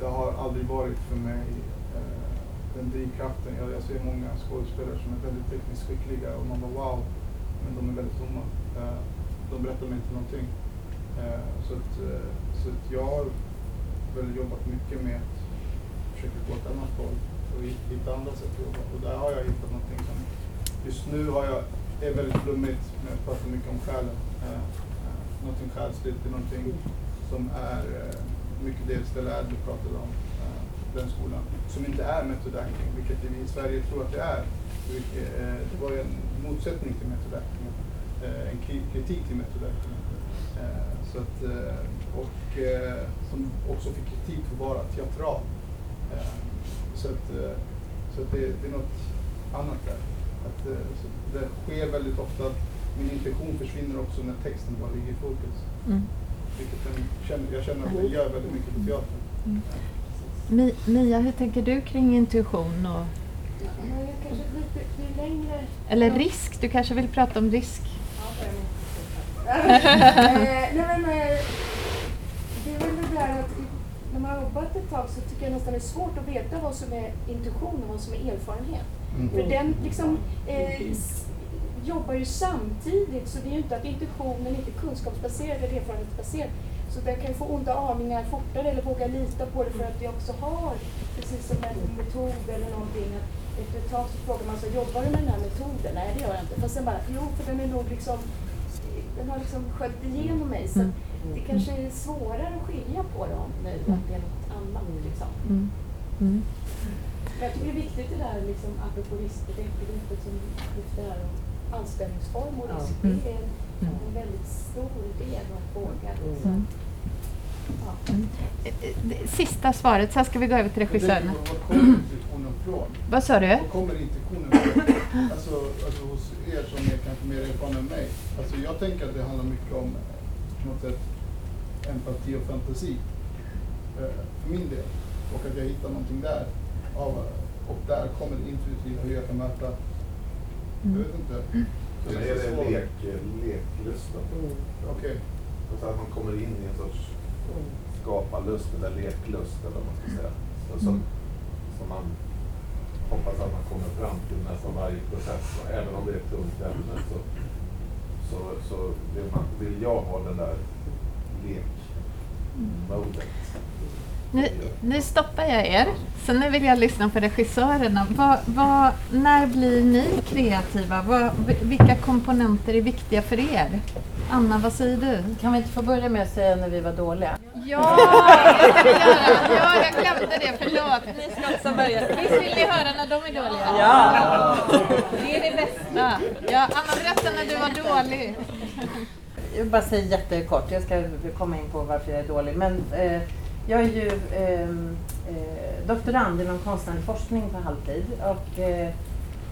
det har aldrig varit för mig den drivkraften. Jag, jag ser många skådespelare som är väldigt tekniskt skickliga och man bara wow, men de är väldigt tomma. Eh, de berättar mig inte någonting. Eh, så att, eh, så att jag har väl jobbat mycket med att försöka gå åt annat håll och hitta andra sätt att jobba. Och där har jag hittat någonting som just nu har jag, är väldigt flummigt, men jag pratar mycket om själen. Någonting själsligt, det är någonting som är eh, mycket David Stellard pratade om, den skolan, som inte är method acting, vilket vi i Sverige tror att det är. Eh, det var en motsättning till method acting, eh, en kri- kritik till method acting. Eh, så att, och som också fick kritik för att vara teatral. Så att, så att det, det är något annat där. Att, det sker väldigt ofta att min intention försvinner också när texten bara ligger i fokus. Mm. Vilket den, jag känner att det gör väldigt mycket på teatern. Mm. Mi- Mia, hur tänker du kring intuition? Och, längre... eller risk? Du kanske vill prata om risk? Ja, börja med- (laughs) Eh, Nej, men, eh, det är väl det där att när man har jobbat ett tag så tycker jag nästan det är svårt att veta vad som är intuition och vad som är erfarenhet. Mm. För den liksom eh, jobbar ju samtidigt så det är ju inte att intuitionen inte är kunskapsbaserad eller erfarenhetsbaserad. Så den kan få onda aningar fortare eller våga lita på det för att vi också har, precis som en metod eller någonting, att efter ett tag så frågar man sig, jobbar du med den här metoden? Nej det gör jag inte. Fast sen bara, jo för den är nog liksom, den har liksom sköljt igenom mig. Så Mm. det kanske är svårare att skilja på dem nu, att det är något annat liksom. Mm. Mm. Men jag tycker det är viktigt det där, liksom, apropå riskbegreppet som lyfter här om anställningsform och risk. Mm. Det är en, Mm. en väldigt stor del. Mm. Ja. Eh, eh, Sista svaret, sen ska vi gå över till från? (clears throat) Vad sa du? Var kommer intuitionen ifrån? Alltså, alltså hos er som är kanske mer erfarna än mig. Alltså jag tänker att det handlar mycket om något sätt empati och fantasi. Eh, för min del. Och att jag hittar någonting där. Av, och där kommer det intuitiva hur jag kan möta. Jag Mm. vet inte. För mig är det lek, leklusten. Mm. Okej. Så att man kommer in i en sorts Mm. skaparlust eller leklust eller vad man ska säga. Så, som, Mm. som man hoppas att man kommer fram till nästan varje process. Och även om det är ett tungt ämne så, så, så vill, man, vill jag ha den där lekmodet. Nu, nu stoppar jag er. Så nu vill jag lyssna på regissörerna. Vad, vad, när blir ni kreativa? Vad, vilka komponenter är viktiga för er? Anna, vad säger du? Kan vi inte få börja med att säga när vi var dåliga? Ja, det ska vi göra. Ja, jag glömde det. Förlåt. Ni ska också börja. Visst vill ni höra när de är dåliga? Ja! Det är det bästa. Ja, Anna, berätta när du var dålig. Jag vill bara säga jättekort, jag ska komma in på varför jag är dålig. Men eh, jag är ju ehm, eh, doktorand inom konstnärlig forskning på halvtid. Och, eh,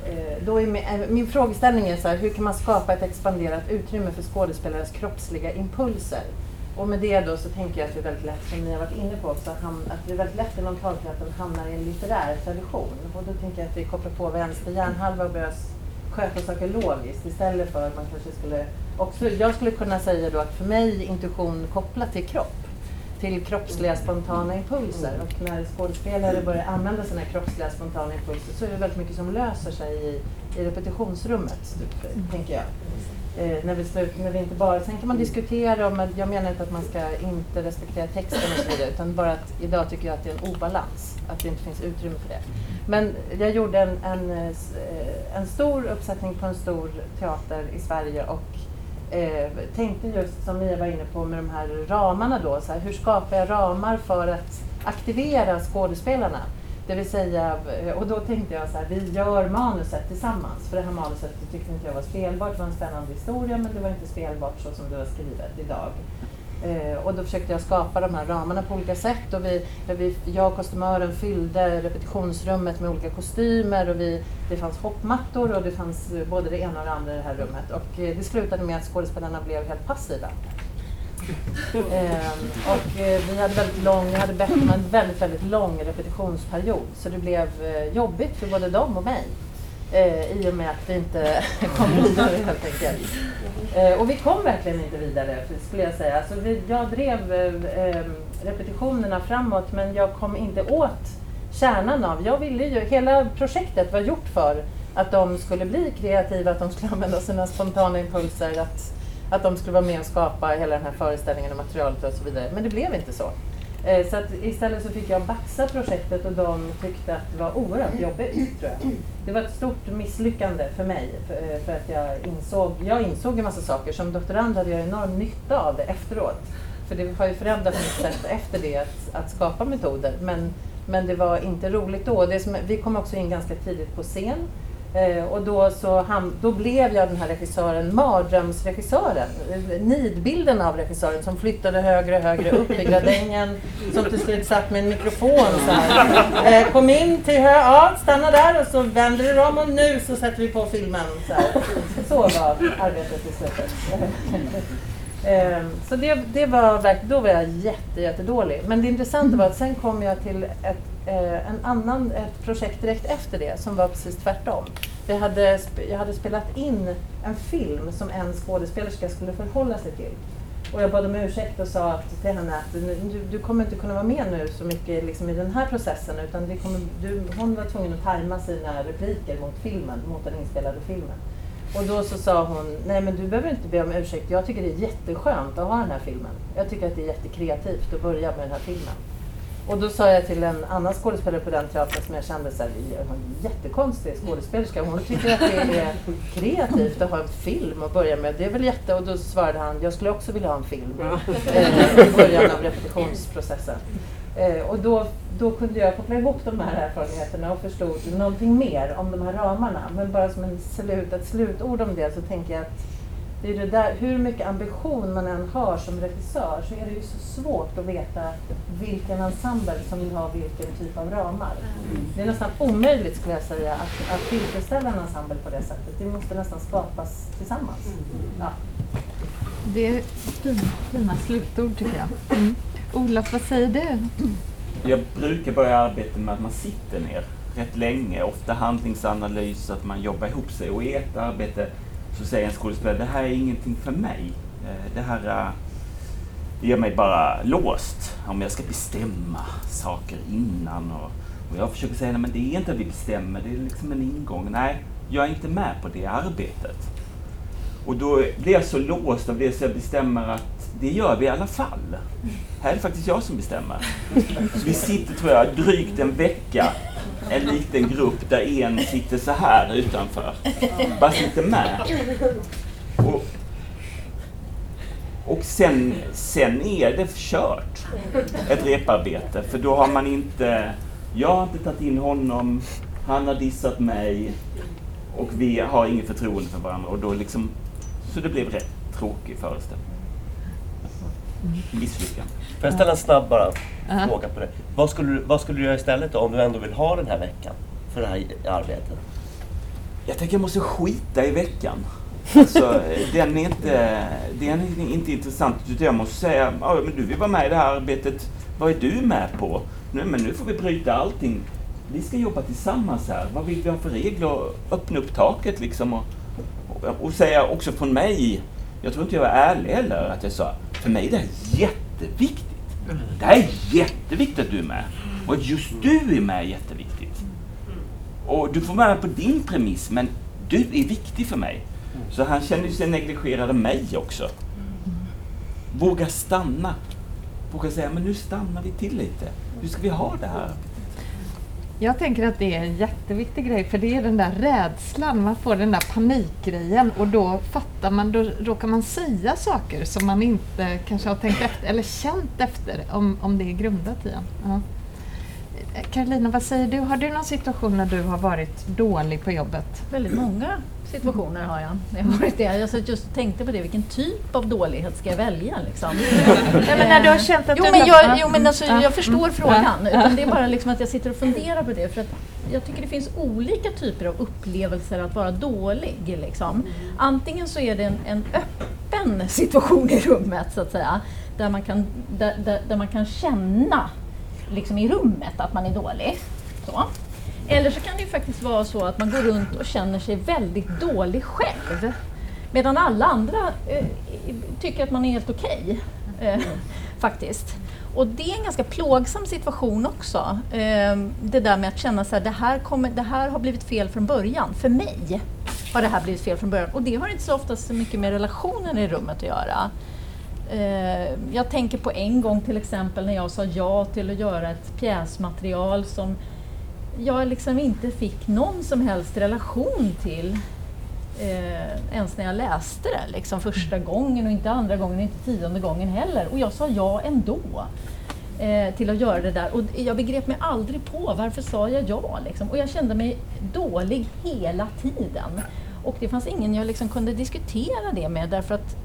eh, då är min, eh, min frågeställning är så här, hur kan man skapa ett expanderat utrymme för skådespelares kroppsliga impulser? Och med det då så tänker jag att det är väldigt lätt, som ni har varit inne på också, ham- att det är väldigt lätt inom talteatern hamnar i en litterär tradition. Och då tänker jag att vi kopplar på vänster hjärnhalva och börjar sköta saker logiskt istället för att man kanske skulle också, jag skulle kunna säga då att för mig är intuition kopplat till kropp till kroppsliga spontana impulser. Och när skådespelare börjar använda sina kroppsliga spontana impulser så är det väldigt mycket som löser sig i, i repetitionsrummet, typ, tänker jag. Eh, när, vi slut, när vi inte bara, sen kan man diskutera, om, jag menar inte att man ska inte respektera texten och så vidare, utan bara att idag tycker jag att det är en obalans, att det inte finns utrymme för det. Men jag gjorde en, en, eh, en stor uppsättning på en stor teater i Sverige och eh, tänkte just som Mia var inne på med de här ramarna då, så här, hur skapar jag ramar för att aktivera skådespelarna? Det vill säga, eh, och då tänkte jag så här, vi gör manuset tillsammans. För det här manuset tyckte inte jag var spelbart, det var en spännande historia men det var inte spelbart så som det var skrivet idag. Eh, och då försökte jag skapa de här ramarna på olika sätt. Och vi, jag och kostymören fyllde repetitionsrummet med olika kostymer. Och vi, det fanns hoppmattor och det fanns både det ena och det andra i det här rummet. Och eh, det slutade med att skådespelarna blev helt passiva. (laughs) Ehm, och eh, vi hade väldigt lång, jag hade bett om en väldigt, väldigt lång repetitionsperiod. Så det blev jobbigt för både dem och mig. Eh, I och med att vi inte (laughs) kom vidare helt enkelt. Eh, och vi kom verkligen inte vidare skulle jag säga. Alltså vi, jag drev eh, eh, repetitionerna framåt men jag kom inte åt kärnan av. Jag ville ju, hela projektet var gjort för att de skulle bli kreativa, att de skulle (laughs) använda sina spontana impulser, att, att de skulle vara med och skapa hela den här föreställningen och materialet och så vidare. Men det blev inte så. Eh, så att istället så fick jag baxa projektet och de tyckte att det var oerhört jobbigt, tror jag. Det var ett stort misslyckande för mig, för, eh, för att jag insåg, jag insåg en massa saker. Som doktorand hade jag enorm nytta av det efteråt. För det har ju förändrat mitt sätt efter det att, att skapa metoder. Men, men det var inte roligt då. Det som, vi kom också in ganska tidigt på scen. Eh, och då, så ham, då blev jag den här regissören, mardrömsregissören. Eh, nidbilden av regissören som flyttade högre och högre upp i gradängen. Som till slut satt med en mikrofon så här. Eh, kom in till hö, ja stanna där och så vänder du om och nu så sätter vi på filmen. Så, här. så var arbetet i slutet. (laughs) Eh, så det, det var då var jag jätte, jättedålig. Men det intressanta var att sen kom jag till ett, eh, en annan, ett projekt direkt efter det som var precis tvärtom. Jag hade, jag hade spelat in en film som en skådespelerska skulle förhålla sig till. Och jag bad om ursäkt och sa till henne att du, du kommer inte kunna vara med nu så mycket liksom, i den här processen utan det kommer, du, hon var tvungen att tajma sina repliker mot filmen, mot den inspelade filmen. Och då så sa hon, nej men du behöver inte be om ursäkt, jag tycker det är jätteskönt att ha den här filmen. Jag tycker att det är jättekreativt att börja med den här filmen. Och då sa jag till en annan skådespelare på den teatern som jag kände så här, "Det är en jättekonstig skådespelerska. Hon tycker att det är kreativt att ha en film att börja med. Det är väl jätte... Och då svarade han, jag skulle också vilja ha en film eh, i början av repetitionsprocessen. Eh, och då, då kunde jag koppla ihop de här erfarenheterna och förstod någonting mer om de här ramarna. Men bara som en slut, ett slutord om det så tänker jag att det är det där, hur mycket ambition man än har som regissör så är det ju så svårt att veta vilken ensemble som vill ha vilken typ av ramar. Det är nästan omöjligt skulle jag säga att, att tillfredsställa en ensemble på det sättet. Det måste nästan skapas tillsammans. Ja. Det är fina, fina slutord tycker jag. Mm. Olof, vad säger du? Jag brukar börja arbeta med att man sitter ner rätt länge, ofta handlingsanalys, att man jobbar ihop sig. Och i ett arbete så säger en skådespelare, det här är ingenting för mig. Eh, det här eh, det gör mig bara låst. Om jag ska bestämma saker innan. Och, och jag försöker säga, nej men det är inte att vi bestämmer, det är liksom en ingång. Nej, jag är inte med på det arbetet. Och då blir jag så låst av det så jag bestämmer att det gör vi i alla fall. Här är det faktiskt jag som bestämmer. Så vi sitter, tror jag, drygt en vecka, en liten grupp där en sitter så här utanför. Bara sitter med. Och, och sen, sen är det kört, ett reparbete. För då har man inte, jag har inte tagit in honom, han har dissat mig och vi har inget förtroende för varandra. Och då liksom, så det blev rätt tråkig föreställning. Misslyckande. Får jag ställa en snabb bara fråga på det? Vad skulle, du, vad skulle du göra istället då, om du ändå vill ha den här veckan för det här arbetet? Jag tänker jag måste skita i veckan. (laughs) Alltså, den är inte, den är inte intressant. Utan jag måste säga, ja, men du vill vara med i det här arbetet. Vad är du med på? Nu, men nu får vi bryta allting. Vi ska jobba tillsammans här. Vad vill vi ha för regler? Öppna upp taket liksom. Och, och, och säga också från mig, jag tror inte jag var ärlig heller, att jag sa, för mig är det här jätteviktigt. Det här är jätteviktigt att du är med. Och att just du är med är jätteviktigt. Och du får vara på din premiss, men du är viktig för mig. Så han kände sig negligerad av mig också. Våga stanna. Våga säga, men nu stannar vi till lite. Hur ska vi ha det här? Jag tänker att det är en jätteviktig grej för det är den där rädslan, man får den där panikgrejen och då fattar man, då råkar man säga saker som man inte kanske har tänkt efter eller känt efter om, om det är grundat i en. Ja. Karolina, vad säger du? Har du någon situation när du har varit dålig på jobbet? Väldigt många situationer har jag. Jag varit det. Jag just tänkte på det, vilken typ av dålighet ska jag välja? Liksom? Nej, men när du har känt att jo, du... men jag, jo, men alltså, Ja. jag förstår Mm. frågan. Det är bara liksom att jag sitter och funderar på det. För att jag tycker det finns olika typer av upplevelser att vara dålig. Liksom. Antingen så är det en, en öppen situation i rummet, så att säga. Där man kan, där, där, där man kan känna liksom, i rummet att man är dålig. Så. Eller så kan det ju faktiskt vara så att man går runt och känner sig väldigt dålig själv. Medan alla andra eh, tycker att man är helt okej. eh, faktiskt. Och det är en ganska plågsam situation också. Eh, det där med att känna så här, det här, kommer, det här har blivit fel från början. För mig har det här blivit fel från början. Och det har inte så ofta så mycket med relationen i rummet att göra. Eh, jag tänker på en gång till exempel när jag sa ja till att göra ett pjäsmaterial som jag liksom inte fick någon som helst relation till eh, ens när jag läste det liksom första gången och inte andra gången och inte tionde gången heller. Och jag sa ja ändå eh, till att göra det där. Och jag begrep mig aldrig på varför sa jag ja. Liksom. Och jag kände mig dålig hela tiden. Och det fanns ingen jag liksom kunde diskutera det med därför att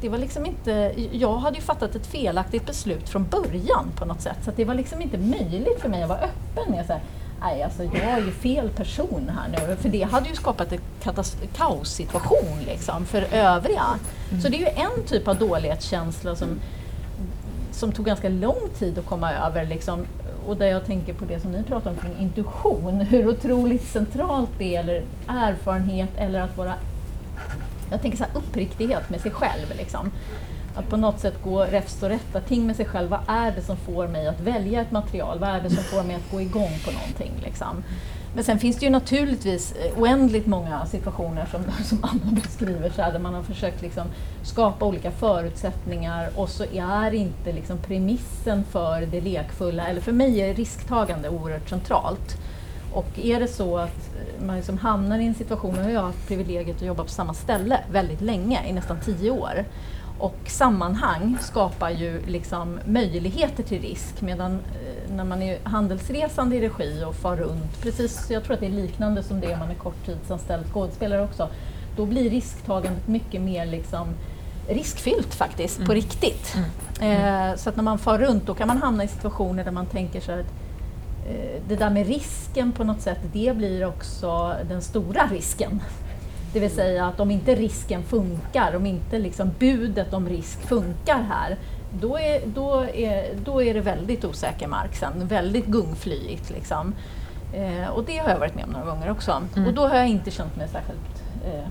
det var liksom inte, jag hade ju fattat ett felaktigt beslut från början på något sätt. Så det var liksom inte möjligt för mig att vara öppen med så här, nej alltså jag är ju fel person här nu. För det hade ju skapat en kaossituation liksom för övriga. Så det är ju en typ av dålighetskänsla som, som tog ganska lång tid att komma över. Liksom, och där jag tänker på det som ni pratar om kring intuition, (laughs) hur otroligt centralt det är, eller erfarenhet eller att vara jag tänker så här, uppriktighet med sig själv. Liksom. Att på något sätt gå räfst och rätta ting med sig själv. Vad är det som får mig att välja ett material? Vad är det som får mig att gå igång på någonting? Liksom? Men sen finns det ju naturligtvis eh, oändligt många situationer som, (laughs) som Anna beskriver, så här, där man har försökt liksom skapa olika förutsättningar och så är inte liksom premissen för det lekfulla, eller för mig är risktagande oerhört centralt. Och är det så att eh, man liksom hamnar i en situation, nu har jag haft privilegiet att jobba på samma ställe väldigt länge, i nästan tio år. Och sammanhang skapar ju liksom möjligheter till risk medan eh, när man är handelsresande i regi och far runt, precis, jag tror att det är liknande som det man är korttidsanställd skådespelare också, då blir risktagandet mycket mer liksom riskfyllt faktiskt, mm. på riktigt. Mm. Eh, så att när man far runt då kan man hamna i situationer där man tänker så att eh, det där med risken på något sätt, det blir också den stora risken. Det vill säga att om inte risken funkar, om inte liksom budet om risk funkar här, då är, då är, då är det väldigt osäker mark sen, väldigt gungflyigt. Liksom. Eh, och det har jag varit med om några gånger också. Mm. Och då har jag inte känt mig särskilt eh,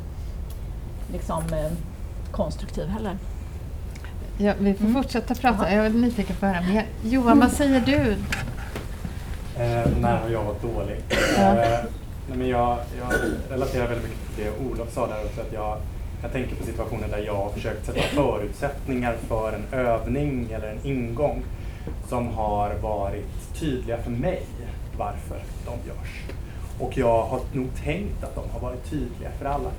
liksom, eh, konstruktiv heller. Ja, vi får mm. fortsätta prata. Jag är nyfiken på att höra mer. Johan, vad säger du? Eh, när har jag varit dålig? Nej, men jag, jag relaterar väldigt mycket till det Olof sa där också. Att jag, jag tänker på situationer där jag har försökt sätta förutsättningar för en övning eller en ingång som har varit tydliga för mig varför de görs. Och jag har nog tänkt att de har varit tydliga för alla.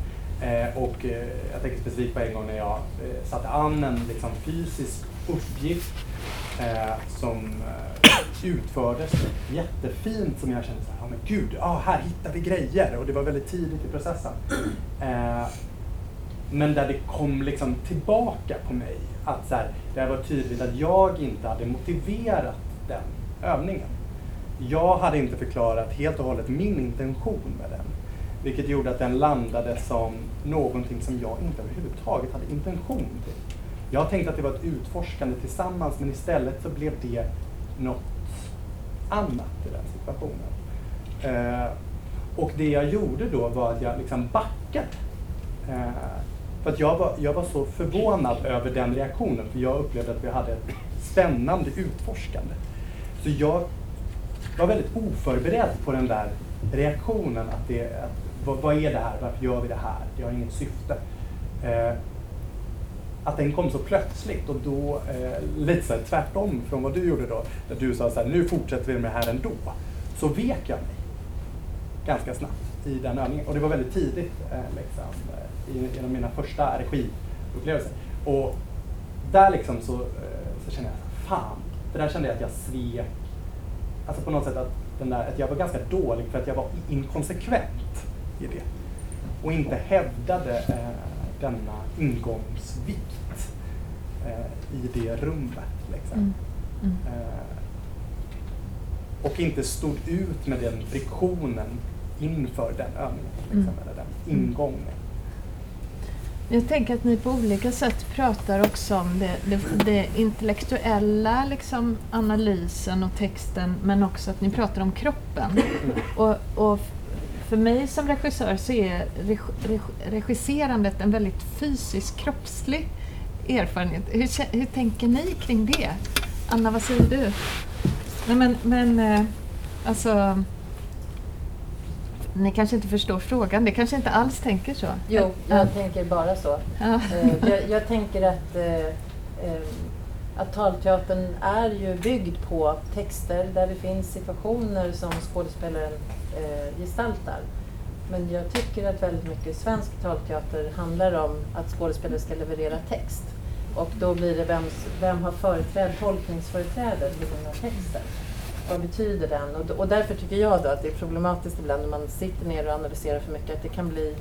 Eh, och eh, jag tänker specifikt på en gång när jag eh, satte an en liksom, fysisk uppgift eh, som eh, utfördes jättefint som jag kände så här, oh, men gud, ah, här hittar vi grejer och det var väldigt tidigt i processen. Eh, men där det kom liksom tillbaka på mig att så här, det var tydligt att jag inte hade motiverat den övningen. Jag hade inte förklarat helt och hållet min intention med den. Vilket gjorde att den landade som någonting som jag inte överhuvudtaget hade intention till. Jag tänkte att det var ett utforskande tillsammans men istället så blev det något annat i den situationen. Eh, och det jag gjorde då var att jag liksom backade. Eh, för att jag var, jag var så förvånad över den reaktionen för jag upplevde att vi hade ett spännande utforskande. Så jag var väldigt oförberedd på den där reaktionen. Att det, att, vad, vad, är det här? Varför gör vi det här? Det har inget syfte. Eh, att den kom så plötsligt och då eh, lite så här, tvärtom från vad du gjorde då, där du sa så här, nu fortsätter vi med det här ändå, så vek jag mig ganska snabbt i den övningen. Och det var väldigt tidigt, eh, liksom, eh, i en av mina första regiupplevelser. Och där liksom så, eh, så kände jag, fan, för där kände jag att jag svek, alltså på något sätt att, den där, att jag var ganska dålig för att jag var inkonsekvent i det. Och inte hävdade eh, denna ingångsvikt eh, i det rummet. Liksom. Mm. Mm. Eh, och inte stod ut med den friktionen inför den övningen, liksom, mm. eller den mm. ingången. Jag tänker att ni på olika sätt pratar också om det, det, det intellektuella liksom, analysen och texten men också att ni pratar om kroppen. Mm. Och, och för mig som regissör så är regisserandet en väldigt fysisk, kroppslig erfarenhet. Hur, hur tänker ni kring det? Anna, vad säger du? Nej, men, men eh, alltså... Ni kanske inte förstår frågan, det kanske inte alls tänker så? Jo, jag ja. tänker bara så. Eh, jag, jag, tänker att, eh, att talteatern är ju byggd på texter där det finns situationer som skådespelaren Eh, gestaltar. men jag tycker att väldigt mycket svensk talteater handlar om att skådespelare ska leverera text. Och då blir det vem, vem har företräd, tolkningsföreträde till den här texten? Vad betyder den? Och, och därför tycker jag då att det är problematiskt ibland när man sitter ner och analyserar för mycket att det kan bli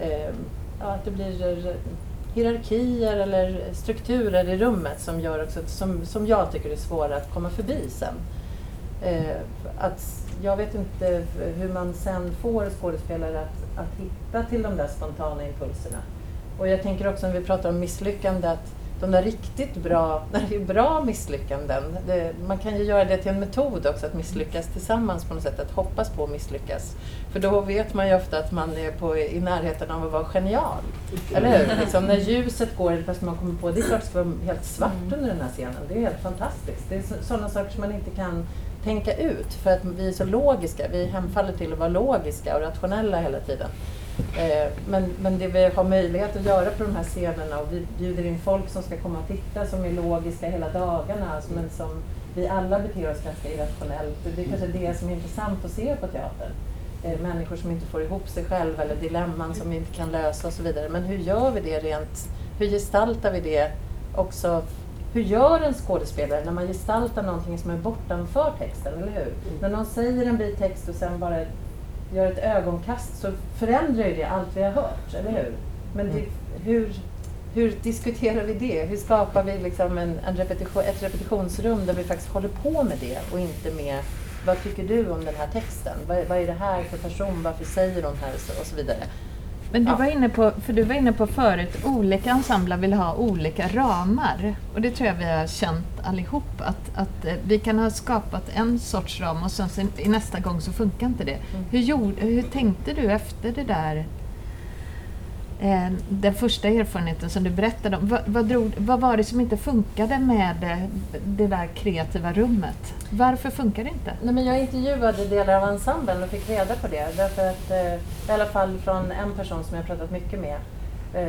eh, ja, att det blir eh, hierarkier eller strukturer i rummet som gör också, att- som, som jag tycker är svåra att komma förbi sen. Eh, att jag vet inte hur man sen får skådespelare att, att hitta till de där spontana impulserna. Och jag tänker också när vi pratar om misslyckande att de där riktigt bra, när (laughs) det är bra misslyckanden, det, man kan ju göra det till en metod också att misslyckas tillsammans på något sätt, att hoppas på att misslyckas. För då vet man ju ofta att man är på, i närheten av att vara genial. Eller hur? Liksom, när ljuset går, första man kommer på, det är klart det ska vara helt svart under den här scenen. Det är helt fantastiskt. Det är sådana saker som man inte kan tänka ut för att vi är så logiska. Vi hemfaller till att vara logiska och rationella hela tiden. Eh, men, men det vi har möjlighet att göra på de här scenerna och vi bjuder in folk som ska komma och titta som är logiska hela dagarna men som vi alla beter oss ganska irrationellt. Det är kanske det som är intressant att se på teatern. Eh, människor som inte får ihop sig själva eller dilemman som vi inte kan lösa och så vidare. Men hur gör vi det rent, hur gestaltar vi det också hur gör en skådespelare när man gestaltar någonting som är bortanför texten, eller hur? När någon säger en bit text och sen bara gör ett ögonkast så förändrar ju det allt vi har hört, eller hur? Men det, hur, hur diskuterar vi det? Hur skapar vi liksom en, en repetition, ett repetitionsrum där vi faktiskt håller på med det och inte med vad tycker du om den här texten? Vad, vad är det här för person? Varför säger hon här? Och så vidare. Men du Ja. var inne på, för du var inne på förut, olika ensembler vill ha olika ramar. Och det tror jag vi har känt allihop, att, att eh, vi kan ha skapat en sorts ram och sen i nästa gång så funkar inte det. Hur, gjorde, hur tänkte du efter det där, Eh, den första erfarenheten som du berättade om? Vad, vad, drog, vad var det som inte funkade med eh, det där kreativa rummet? Varför funkar det inte? Nej, men jag intervjuade delar av ensemblen och fick reda på det. Därför att, eh, I alla fall från en person som jag pratat mycket med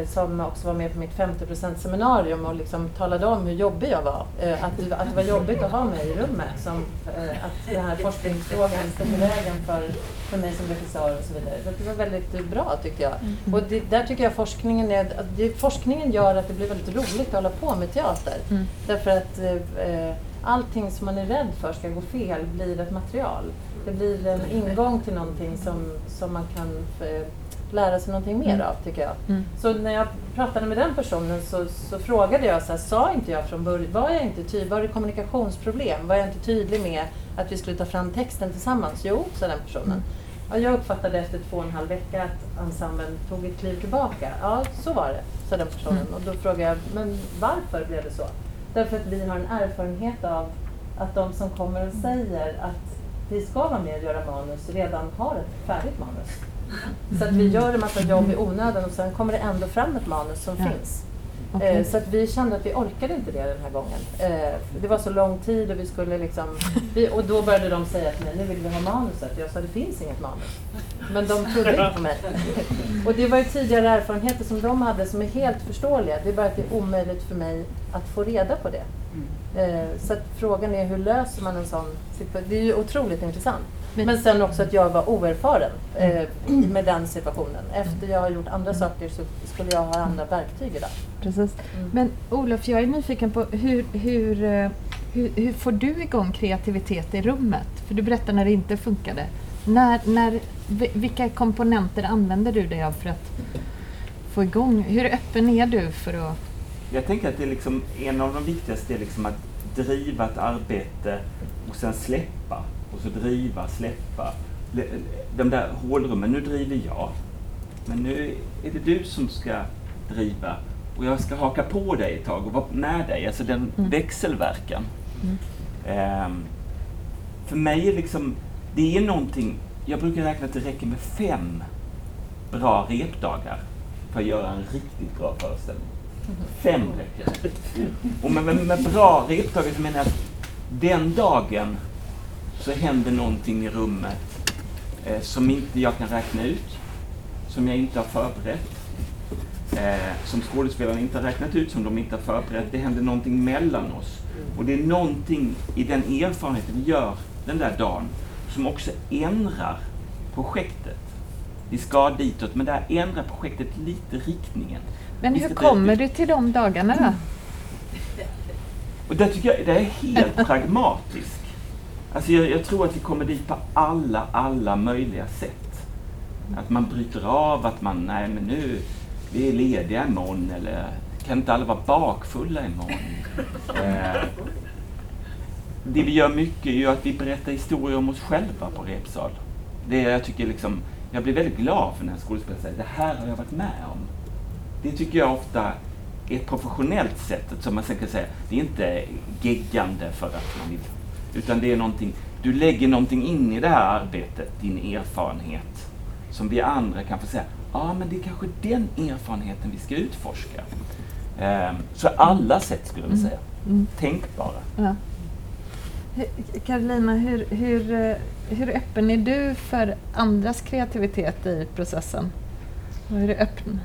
som också var med på mitt 50% seminarium och liksom talade om hur jobbig jag var. Eh, att, att det var jobbigt att ha mig i rummet. Som, eh, att den här forskningsfrågan stod i vägen för, för mig som regissör och så vidare. Så det var väldigt eh, bra tyckte jag. Och det, där tycker jag forskningen, är, att det, forskningen gör att det blir väldigt roligt att hålla på med teater. Mm. Därför att eh, eh, allting som man är rädd för ska gå fel blir ett material. Det blir en ingång till någonting som, som man kan eh, lära sig någonting mer Mm. av, tycker jag. Mm. Så när jag pratade med den personen så, så frågade jag, så här, sa inte jag från början, var jag inte tydlig, var det kommunikationsproblem? Var jag inte tydlig med att vi skulle ta fram texten tillsammans? Jo, sa den personen. Ja, jag uppfattade efter två och en halv vecka att ensemblen tog ett kliv tillbaka. Ja, så var det, sa den personen. Mm. Och då frågade jag, men varför blev det så? Därför att vi har en erfarenhet av att de som kommer och säger att vi ska vara med och göra manus redan har ett färdigt manus. Så att vi gör en massa jobb i onödan och sen kommer det ändå fram ett manus som Ja. finns. Eh, så att vi kände att vi orkade inte det den här gången. Eh, det var så lång tid och vi skulle liksom... (laughs) Och då började de säga till mig, nu vill vi ha manuset. Jag sa, det finns inget manus. Men de trodde inte på mig. (laughs) Och det var ju tidigare erfarenheter som de hade som är helt förståeliga. Det är bara att det är omöjligt för mig att få reda på det. Eh, så att frågan är hur löser man en sån situation? Det är ju otroligt intressant. Men, sen också att jag var oerfaren eh, med den situationen. Efter jag har gjort andra saker så skulle jag ha andra verktyg idag. Precis. Mm. Men Olof, jag är nyfiken på hur, hur, eh, hur, hur får du igång kreativitet i rummet? För du berättade när det inte funkade. När, när, vi- vilka komponenter använder du dig av för att få igång? Hur öppen är du för att... Jag tänker att det är liksom, en av de viktigaste är liksom att driva ett arbete och sen släppa. Och så driva, släppa. De där hålrummen, nu driver jag. Men nu är det du som ska driva. Och jag ska haka på dig ett tag och vara med dig. Alltså den Mm. växelverkan. Mm. Ehm, för mig är liksom, det är någonting, jag brukar räkna att det räcker med fem bra repdagar för att göra en riktigt bra föreställning. Fem räcker. Och med, med, med bra repdagar så menar jag att den dagen så händer någonting i rummet eh, som inte jag kan räkna ut, som jag inte har förberett, eh, som skådespelarna inte har räknat ut, som de inte har förberett. Det händer någonting mellan oss. Och det är någonting i den erfarenheten vi gör den där dagen som också ändrar projektet. vi ska ditåt, men där ändrar projektet lite riktningen. Men hur det- kommer du till de dagarna då? Och där tycker jag det är helt (laughs) pragmatiskt. Alltså jag, jag tror att vi kommer dit på alla, alla möjliga sätt. Att man bryter av, att man, nej men nu, vi är lediga imorgon eller kan inte alla vara bakfulla imorgon? (laughs) Eh, det vi gör mycket är ju att vi berättar historier om oss själva på Repsal. Det jag tycker liksom, jag blir väldigt glad för när en skådespelare säger det här har jag varit med om. Det tycker jag ofta är ett professionellt sätt som man sen kan säga, det är inte geggande för att man vill, utan det är någonting, du lägger någonting in i det här arbetet, din erfarenhet, som vi andra kan få säga, ja ah, men det är kanske den erfarenheten vi ska utforska. Ehm, så alla sätt skulle jag vilja säga, Mm. tänkbara. Ja. Hur- Carolina, hur, hur, eh, hur öppen är du för andras kreativitet i processen? Och hur är du öppen?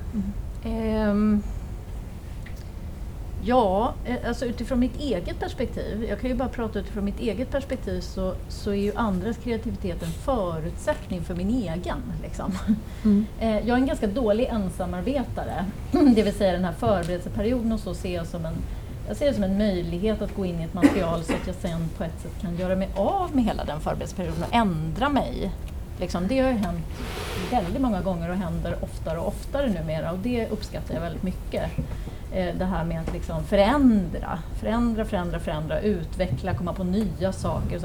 Ja, eh, alltså utifrån mitt eget perspektiv, jag kan ju bara prata utifrån mitt eget perspektiv, så, så är ju andras kreativitet en förutsättning för min egen. Liksom. Mm. (laughs) Eh, jag är en ganska dålig ensamarbetare, (clears throat) det vill säga den här förberedelseperioden och så ser jag som en jag ser det som en möjlighet att gå in i ett material så att jag sen på ett sätt kan göra mig av med hela den förberedelseperioden och ändra mig. Liksom, det har ju hänt väldigt många gånger och händer oftare och oftare numera och det uppskattar jag väldigt mycket. Eh, det här med att liksom förändra, förändra, förändra, förändra, utveckla, komma på nya saker.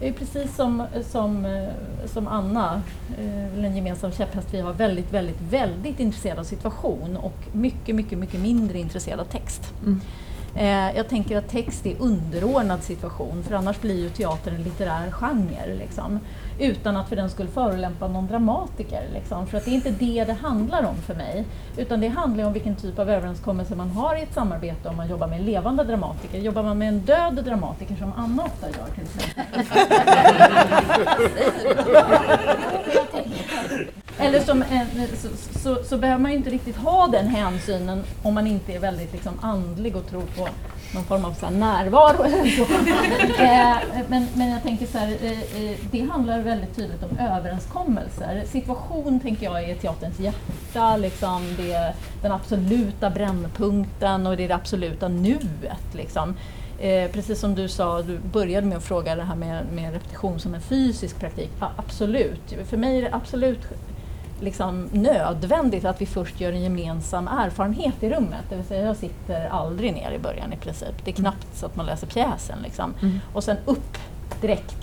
Det är precis som, som, eh, som Anna, eh, en gemensam käpphäst vi har, väldigt, väldigt, väldigt intresserad av situation och mycket, mycket, mycket mindre intresserad av text. Mm. Jag tänker att text är underordnad situation för annars blir ju teater en litterär genre. Liksom. Utan att för den skulle förolämpa någon dramatiker. Liksom. För att det är inte det det handlar om för mig. Utan det handlar om vilken typ av överenskommelse man har i ett samarbete om man jobbar med en levande dramatiker. Jobbar man med en död dramatiker som Anna ofta gör till exempel. Eller som en, så, så, så behöver man ju inte riktigt ha den hänsynen om man inte är väldigt liksom, andlig och tror på någon form av så närvaro. (laughs) Eh, men, men jag tänker så här, eh, eh, det handlar väldigt tydligt om överenskommelser. Situation tänker jag är teaterns hjärta, liksom, det är den absoluta brännpunkten och det är det absoluta nuet. Liksom. Eh, precis som du sa, du började med att fråga det här med, med repetition som en fysisk praktik. Ja, absolut. För mig är det absolut liksom nödvändigt att vi först gör en gemensam erfarenhet i rummet. Det vill säga jag sitter aldrig ner i början i princip. Det är knappt så att man läser pjäsen. Liksom. Mm. Och sen upp direkt.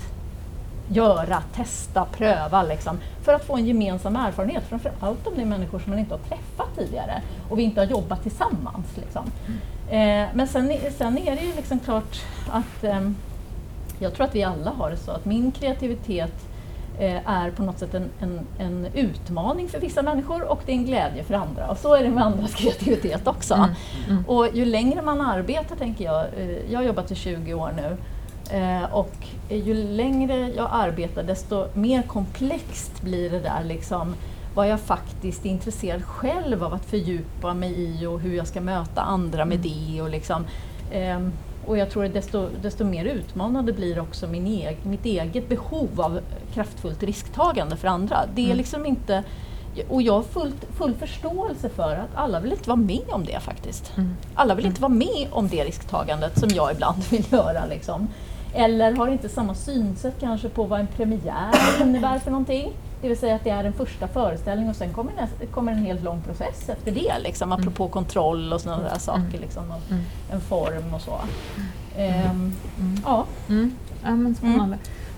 Göra, testa, pröva liksom. För att få en gemensam erfarenhet. Framför allt om det är människor som man inte har träffat tidigare och vi inte har jobbat tillsammans. Liksom. Eh, men sen, sen är det ju liksom klart att ehm, jag tror att vi alla har det så att min kreativitet eh, är på något sätt en, en, en utmaning för vissa människor och det är en glädje för andra. Och så är det med andras (laughs) kreativitet också. Mm, mm. Och ju längre man arbetar, tänker jag, eh, jag har jobbat i 20 år nu, eh, och ju längre jag arbetar desto mer komplext blir det där liksom vad jag faktiskt är intresserad själv av att fördjupa mig i och hur jag ska möta andra med det. Och liksom, ehm, och jag tror att desto, desto mer utmanande blir också min eg, mitt eget behov av kraftfullt risktagande för andra. Det är Mm. liksom inte... Och jag har fullt, full förståelse för att alla vill inte vara med om det faktiskt. Mm. Alla vill inte vara med om det risktagandet som jag ibland (laughs) vill göra. Liksom. Eller har inte samma synsätt kanske på vad en premiär innebär för någonting. Det vill säga att det är en första föreställning och sen kommer, nästa, kommer en helt lång process efter det. Liksom, apropå kontroll och sådana där saker. Liksom, och Mm. En form och så. Ehm, Mm. Ja. Mm. Ja, men spännande.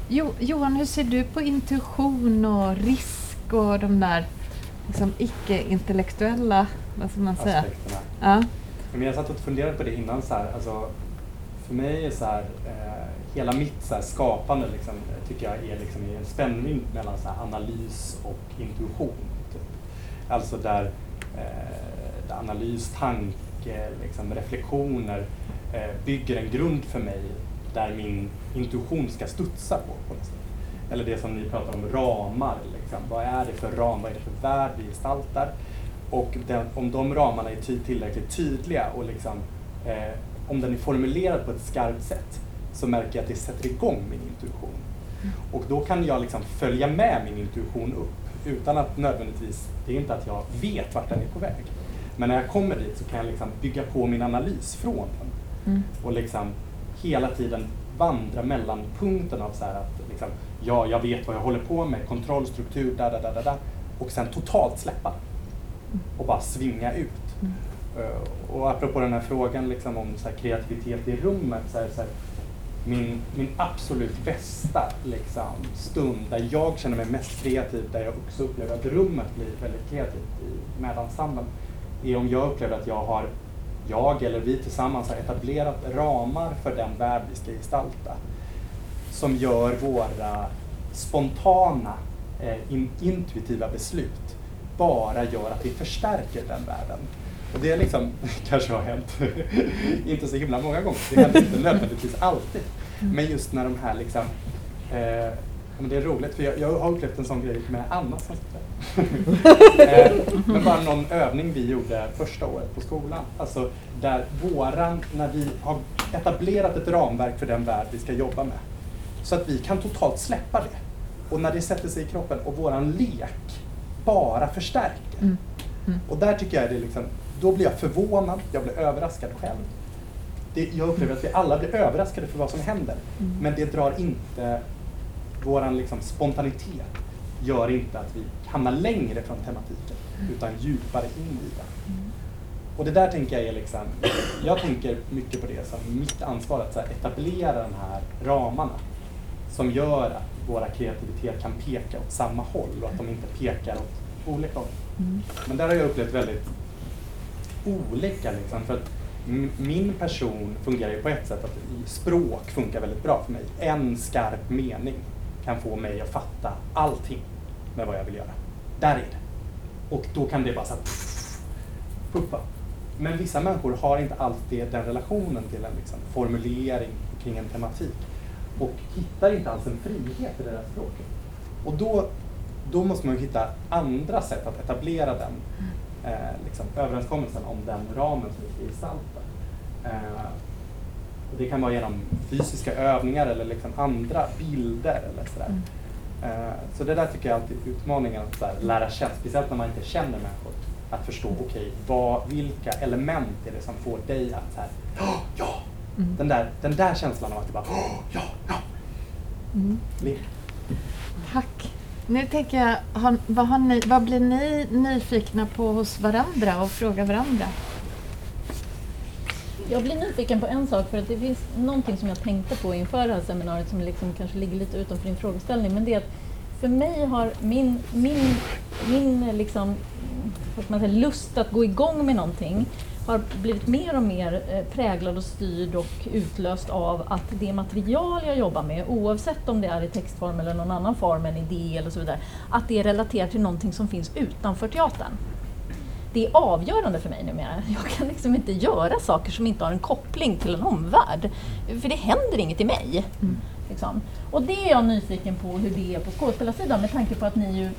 Jo, Johan, hur ser du på intuition och risk och de där liksom, icke-intellektuella, vad ska man säga? aspekterna. Ja. Men jag satt och funderade på det innan. Så här, alltså, för mig är så här, eh, hela mitt så här, skapande liksom, eh, tycker jag är liksom, i en spänning mellan så här, analys och intuition. Typ. Alltså där, eh, där analys, tanke, liksom, reflektioner eh, bygger en grund för mig där min intuition ska studsa på. på något sätt. Eller det som ni pratar om, ramar. Liksom. Vad är det för ram? Vad är det för värld vi gestaltar? Och den, om de ramarna är ty tillräckligt tydliga och liksom, eh, om den är formulerad på ett skarpt sätt så märker jag att det sätter igång min intuition. Och då kan jag liksom följa med min intuition upp utan att nödvändigtvis, det är inte att jag vet vart den är på väg. Men när jag kommer dit så kan jag liksom bygga på min analys från den. Mm. Och liksom hela tiden vandra mellan punkten av så här att liksom, ja, jag vet vad jag håller på med, kontroll, struktur, da, da, da, da, da. Och sen totalt släppa. Och bara svinga ut. Mm. Eh, och apropå den här frågan liksom, om så kreativitet i rummet. Så här, så här, min, min absolut bästa liksom, stund där jag känner mig mest kreativ, där jag också upplever att rummet blir väldigt kreativt i, med ensemblen, är om jag upplever att jag har, jag eller vi tillsammans har etablerat ramar för den värld vi ska gestalta. Som gör våra spontana, eh, intuitiva beslut bara gör att vi förstärker den världen. Och det är liksom, (laughs) kanske har hänt, (laughs) inte så himla många gånger, det händer inte nödvändigtvis alltid. Men just när de här liksom, eh, men det är roligt för jag, jag har upplevt en sån grej med Anna som (laughs) eh, Men bara någon övning vi gjorde första året på skolan. Alltså där våran, när vi har etablerat ett ramverk för den värld vi ska jobba med. Så att vi kan totalt släppa det. Och när det sätter sig i kroppen och våran lek bara förstärker. Mm. Mm. Och där tycker jag det är liksom, då blir jag förvånad, jag blir överraskad själv. Det, jag upplever att vi alla blir överraskade för vad som händer. Mm. Men det drar inte, våran liksom spontanitet gör inte att vi hamnar längre från tematiken, utan djupare in i den. Och det där tänker jag är liksom, jag tänker mycket på det som mitt ansvar att här, etablera de här ramarna som gör att våra kreativitet kan peka åt samma håll och att de inte pekar åt olika håll. Mm. Men där har jag upplevt väldigt olika liksom, för att min person fungerar ju på ett sätt att språk funkar väldigt bra för mig. En skarp mening kan få mig att fatta allting med vad jag vill göra. Där är det. Och då kan det bara så här, pff, puffa. Men vissa människor har inte alltid den relationen till en liksom, formulering kring en tematik och hittar inte alls en frihet i deras språk. Och då, då måste man ju hitta andra sätt att etablera den mm eh, liksom, överenskommelsen om den ramen som vi ska gestalta. Eh, och det kan vara genom fysiska övningar eller liksom andra bilder eller sådär. Eh, så det där tycker jag alltid är utmaningen att så här, lära känna, speciellt när man inte känner människor. Att förstå, okej, vad vilka element är det som får dig att så här, "Ja, ja, Mm. den där, den där känslan av att det bara, "Åh, ja, ja, Mm. Tack. Nu tänker jag, har, vad, har ni, vad blir ni nyfikna på hos varandra och fråga varandra? Jag blir nyfiken på en sak, för att det finns någonting som jag tänkte på inför det här seminariet som liksom kanske ligger lite utanför din frågeställning. Men det är att för mig har min, min, min liksom, vad man säga, lust att gå igång med någonting har blivit mer och mer eh, präglad och styrd och utlöst av att det material jag jobbar med, oavsett om det är i textform eller någon annan form, en idé eller så vidare, att det är relaterat till någonting som finns utanför teatern det är avgörande för mig numera. (laughs) Jag kan liksom inte göra saker som inte har en koppling till en omvärld. För det händer inget i mig. Liksom. Och det är jag nyfiken på hur det är på skådespelarsidan med tanke på att ni ju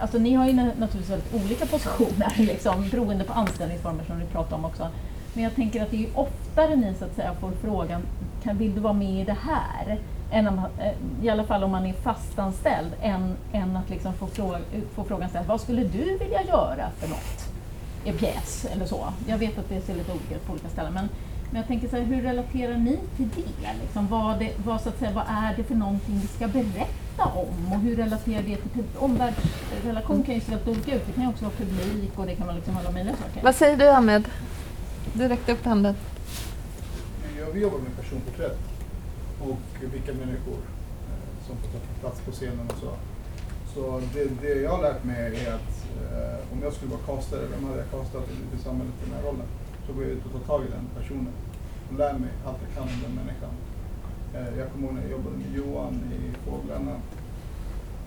Alltså ni har ju naturligtvis väldigt olika positioner (laughs) liksom, beroende på anställningsformer som ni pratar om också. Men jag tänker att det är ju oftare ni så att säga får frågan, kan, vill du vara med i det här? Än om, eh, I alla fall om man är fastanställd, än, än att liksom få, fråga, få frågan ställd, vad skulle du vilja göra för något? i pjäs eller så. Jag vet att det ser lite olika ut på olika ställen. Men, men jag tänker så här, hur relaterar ni till det? Liksom, vad, det vad, så att säga, vad är det för någonting vi ska berätta om? Och hur relaterar det till pub- omvärldsrelation? kan ju se helt olika ut. Det kan ju också vara publik och det kan vara liksom alla möjliga saker. Vad säger du Ahmed? Du räckte upp handen. Ja, vi jobbar med personporträtt och vilka människor eh, som får ta plats på scenen och så. Så det, det jag har lärt mig är att eh, om jag skulle vara castare, vem hade jag castat i samhället i den här rollen? Så går jag ut och tar tag i den personen och lär mig allt jag kan om den människan. Eh, jag kommer ihåg när jag jobbade med Johan i Fåglarna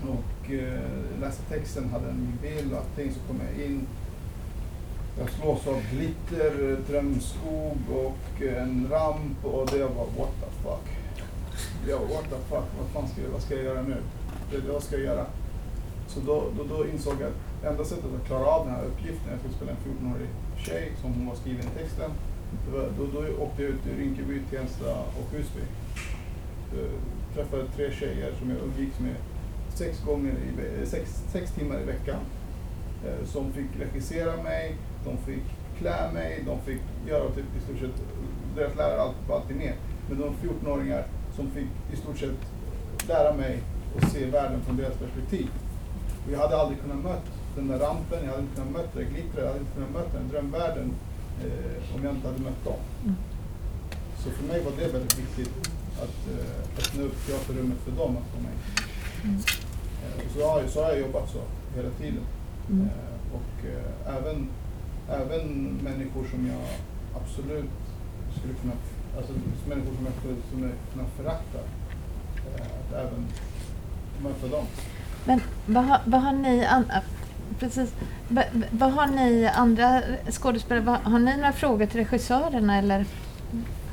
och eh, läste texten, hade en ny bild och allting, så kom jag in jag slås av glitter, drömskog och en ramp och det var what the fuck. Jag var what the fuck, vad fan ska jag, vad ska jag göra nu? Det, vad ska jag göra? Så då, då, då insåg jag att enda sättet att klara av den här uppgiften, jag skulle spela en 14-årig tjej som hon var skriven i texten. Var, då, då åkte jag ut till Rinkeby, Tensta och Husby. Eh, träffade tre tjejer som jag umgicks med sex, gånger i, eh, sex, sex timmar i veckan. Eh, som fick regissera mig, de fick klä mig, de fick göra typ i stort sett, deras lärare allt, var alltid med. Men de 14-åringar som fick i stort sett lära mig och se världen från deras perspektiv. Och jag hade aldrig kunnat mött den där rampen, jag hade inte kunnat mött det glittret, jag hade inte kunnat möta den drömvärlden eh, om jag inte hade mött dem. Så för mig var det väldigt viktigt att eh, öppna upp teaterrummet för dem att komma in. Eh, och så, har, jag- så har jag jobbat så hela tiden. Mm. Eh, och eh, även, även människor som jag absolut skulle kunna, alltså människor som jag skulle, kunna förakta, eh, att även möta dem. Men vad har, vad har ni an, precis, vad, vad har ni andra skådespelare, vad, har ni några frågor till regissörerna eller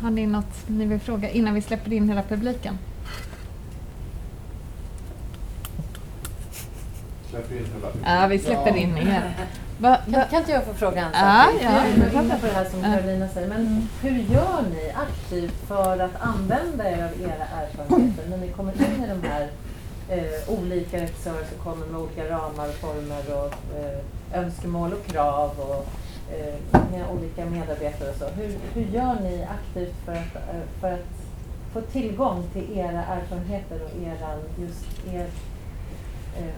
har ni något ni vill fråga innan vi släpper in hela publiken? Släpper in hela Ja, vi släpper in er. Va, Kan, va, kan inte jag få fråga en sak? Ja, till? ja. Jag på det här som Ja. Karolina säger. Men hur gör ni aktivt för att använda er av era erfarenheter när ni kommer in i de här eh, olika regissörer som kommer med olika ramar och former och eh, önskemål och krav och eh, med olika medarbetare och så. Hur, hur gör ni aktivt för att, eh, för att få tillgång till era erfarenheter och eran, just er, eh,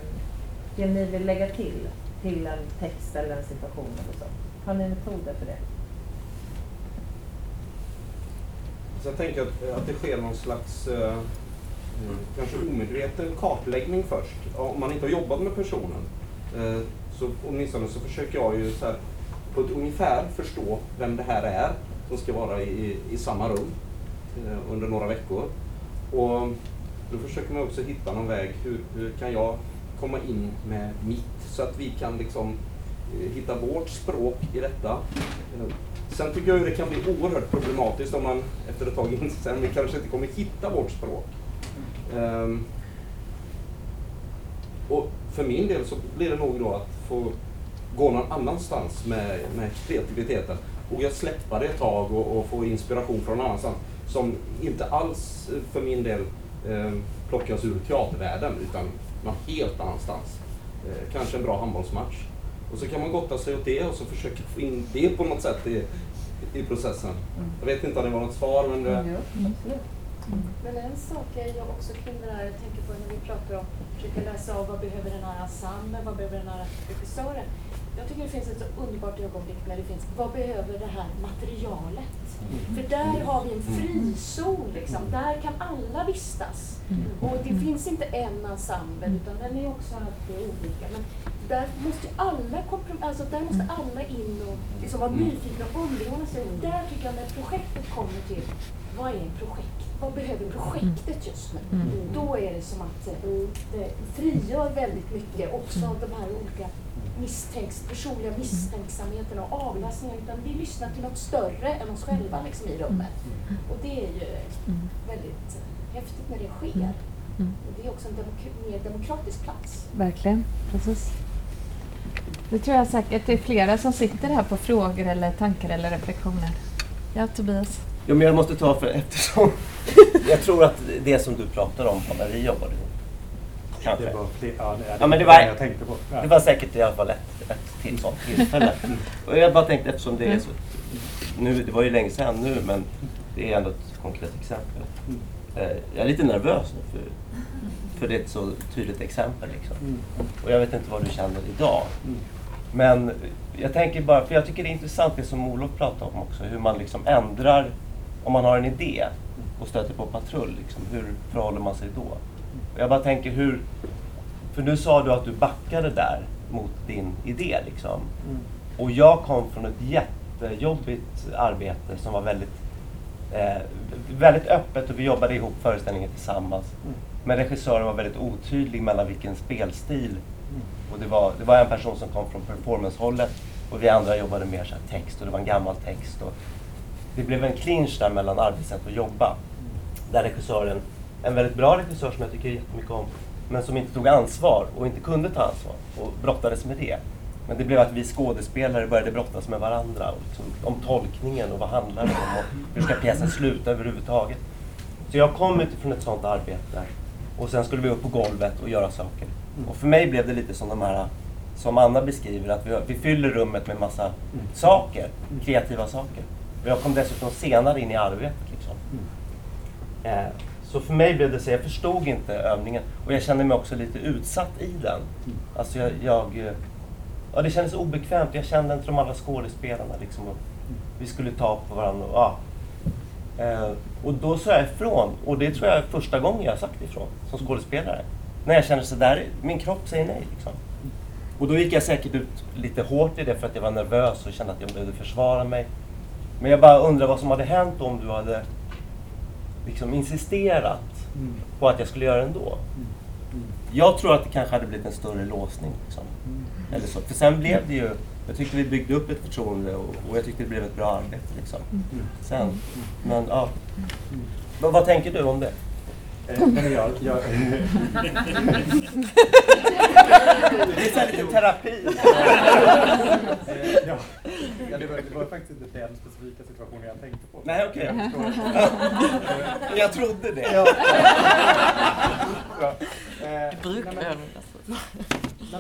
det ni vill lägga till till en text eller en situation eller så? Har ni metoder för det? Så jag tänker att, att det sker någon slags eh, mm, kanske omedveten kartläggning först. Om man inte har jobbat med personen eh, så åtminstone så försöker jag ju så här, på ett ungefär förstå vem det här är som ska vara i, i samma rum eh, under några veckor. Och då försöker man också hitta någon väg. Hur, hur kan jag komma in med mitt så att vi kan liksom eh, hitta vårt språk i detta. Sen tycker jag ju det kan bli oerhört problematiskt om man efter ett tag inser att vi kanske inte kommer hitta vårt språk. Ehm, och för min del så blir det nog då att få gå någon annanstans med, med kreativiteten. Och jag släppa det ett tag och, och få inspiration från någon annanstans som inte alls för min del eh, plockas ur teatervärlden utan någon helt annanstans. Eh, kanske en bra handbollsmatch. Och så kan man gotta sig åt det och så försöka få in det på något sätt i, i processen. Jag vet inte om det var något svar men det, absolut. Men en sak är ju också kring det där, jag tänker på när vi pratar om, försöka läsa av vad behöver den här ensemblen, vad behöver den här regissören. Jag tycker det finns ett så underbart ögonblick när det finns, vad behöver det här materialet? För där har vi en frizon, liksom. där kan alla vistas. Och det finns inte en ensemble, utan den är också alltid olika. Men där måste alla, alltså där måste alla in och liksom vara nyfikna underordna sig. Där tycker jag när projektet kommer till, vad är projekt? Vad behöver projektet just nu? Då är det som att eh, det frigör väldigt mycket också av de här olika misstänks, personliga misstänksamheterna och avlastningen. Utan vi lyssnar till något större än oss själva liksom, i rummet. Och det är ju väldigt eh, häftigt när det sker. Och det är också en demok- mer demokratisk plats. verkligen, precis. Det tror jag säkert det är flera som sitter här på frågor eller tankar eller reflektioner. Ja, Tobias? Ja, men jag måste ta för eftersom (laughs) jag tror att det som du pratar om när vi jobbade ihop. Kanske. Det var fler, ja, det, Ja, men det var jag tänkte på. Ja. det var säkert i alla fall ett, ett till sånt tillfälle. Och jag bara tänkte eftersom det är så, nu, det var ju länge sedan nu men det är ändå ett konkret exempel. Eh, Jag är lite nervös nu för, för det är ett så tydligt exempel. Liksom. Och jag vet inte vad du känner idag. Men jag tänker bara, för jag tycker det är intressant det som Olof pratade om också, hur man liksom ändrar, om man har en idé och stöter på patrull, liksom, hur förhåller man sig då? Jag bara tänker hur, för nu sa du att du backade där mot din idé liksom. Och jag kom från ett jättejobbigt arbete som var väldigt, eh, väldigt öppet och vi jobbade ihop föreställningen tillsammans. Men regissören var väldigt otydlig mellan vilken spelstil och det var, det var en person som kom från performancehållet och vi andra jobbade mer så här text och det var en gammal text. Och det blev en clinch där mellan arbetssätt och jobba. Där regissören, en väldigt bra regissör som jag tycker jättemycket om, men som inte tog ansvar och inte kunde ta ansvar och brottades med det. Men det blev att vi skådespelare började brottas med varandra och liksom, om tolkningen och vad handlar det om och hur ska pjäsen sluta överhuvudtaget. Så jag kom utifrån ett sådant arbete Och sen skulle vi upp på golvet och göra saker. Och för mig blev det lite som de här som Anna beskriver, att vi, vi fyller rummet med massa saker, kreativa saker. Och jag kom dessutom senare in i arbetet. Liksom. Eh, så för mig blev det så, jag förstod inte övningen och jag kände mig också lite utsatt i den. Alltså jag, jag eh, ja, det kändes obekvämt, jag kände inte de andra skådespelarna. Liksom, och vi skulle ta på varandra. Och, ja. eh, och då sa jag ifrån, och det tror jag är första gången jag har sagt ifrån som skådespelare. När jag känner så där, min kropp säger nej. Liksom. Och då gick jag säkert ut lite hårt i det för att jag var nervös och kände att jag behövde försvara mig. Men jag bara undrar vad som hade hänt om du hade liksom insisterat på att jag skulle göra det ändå. Jag tror att det kanske hade blivit en större låsning. Liksom. Eller så. För sen blev det ju, jag tyckte vi byggde upp ett förtroende och, och jag tyckte det blev ett bra arbete. Liksom. Sen. Men ja. Men vad tänker du om det? Eh, men jag, jag, (laughs) Det är lite terapi. Eh, ja, ja, det, var, det var faktiskt inte den specifika situationen jag tänkte på. Nej, okej. Jag förstår. (laughs) Jag trodde det. Ja. Ja. Eh, Du brukar nej, men-.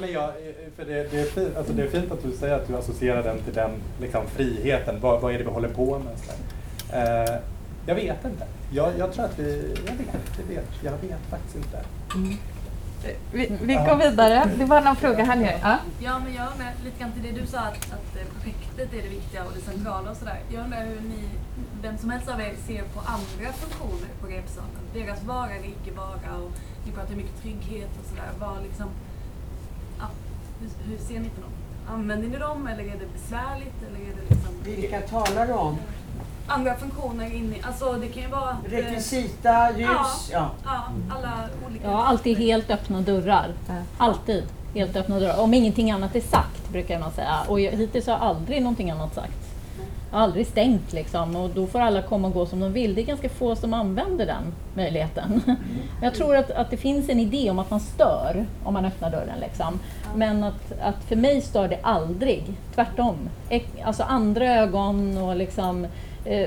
Nej, jag, för det, det, är fint, alltså det är fint att du säger att du associerar den till den liksom, friheten. Vad, vad är det vi håller på med? Så. Eh, jag vet inte. Jag, jag tror att vi... Jag vet, jag vet, jag vet faktiskt inte. Vi, vi går vidare. Det var någon fråga här nere. Ja. Ja, men jag undrar lite grann till det du sa att, att eh, projektet är det viktiga och det centrala och sådär. Jag undrar hur ni, vem som helst av er ser på andra funktioner på repsalen. Deras vara eller icke vara och ni pratar mycket trygghet och sådär. Vad liksom, ja, hur, hur ser ni på dem? Använder ni dem eller är det besvärligt eller är det liksom Vilka talar du om? Andra funktioner in i, alltså det kan ju vara... eh, Rekvisita, ljus, ja. Ja, alla olika... Ja, alltid helt öppna dörrar. Alltid helt öppna dörrar. Om ingenting annat är sagt, brukar man säga. Och jag- hittills har aldrig någonting annat sagt. Jag har aldrig stängt liksom och då får alla komma och gå som de vill. Det är ganska få som använder den möjligheten. Jag tror att, att det finns en idé om att man stör om man öppnar dörren. Liksom. Men att, att för mig stör det aldrig. Tvärtom. Alltså andra ögon och liksom, eh,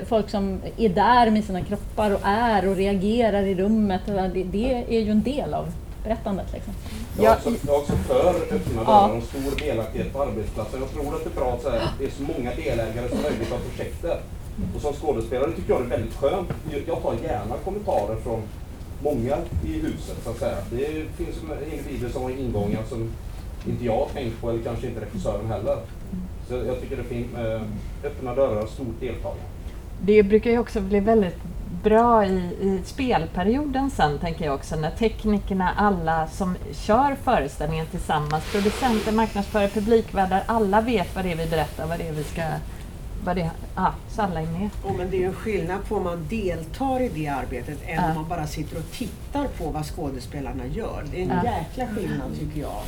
folk som är där med sina kroppar och är och reagerar i rummet. Det, det är ju en del av berättandet. Liksom. Jag är också, jag är också för öppna Ja. dörrar och stor delaktighet på arbetsplatsen. Jag tror att det är bra att det är så många delägare som möjligt av projektet. Och som skådespelare tycker jag det är väldigt skönt. Jag tar gärna kommentarer från många i huset så att säga. Det finns individer som har ingångar som inte jag har tänkt på eller kanske inte regissören heller. Så jag tycker det är fint med öppna dörrar och stort deltagande. Det brukar ju också bli väldigt bra i, i spelperioden sen, tänker jag också, när teknikerna, alla som kör föreställningen tillsammans, producenter, marknadsförare, publikvärdar, alla vet vad det är vi berättar, vad det är vi ska... Vad det, är med. Oh, men det är ju en skillnad på om man deltar i det arbetet än Ja. om man bara sitter och tittar på vad skådespelarna gör. Det är en Ja. jäkla skillnad tycker jag.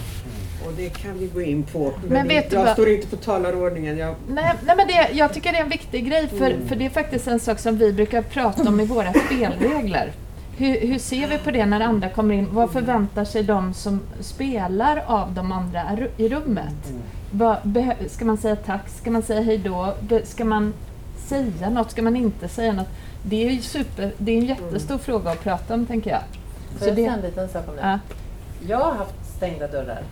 Och det kan vi gå in på. Men vet du jag vad- står inte på talarordningen. Jag... Nej, nej men det, jag tycker det är en viktig grej för, Mm. för det är faktiskt en sak som vi brukar prata om i våra (laughs) spelregler. Hur, hur ser vi på det när andra kommer in? Vad förväntar sig de som spelar av de andra i rummet? Ska man säga tack? Ska man säga hej då? Be- Ska man säga något? Ska man inte säga något? Det är ju super, det är en jättestor fråga att prata om tänker jag. Får jag säga en liten sak om det? Ja. Jag har haft stängda dörrar.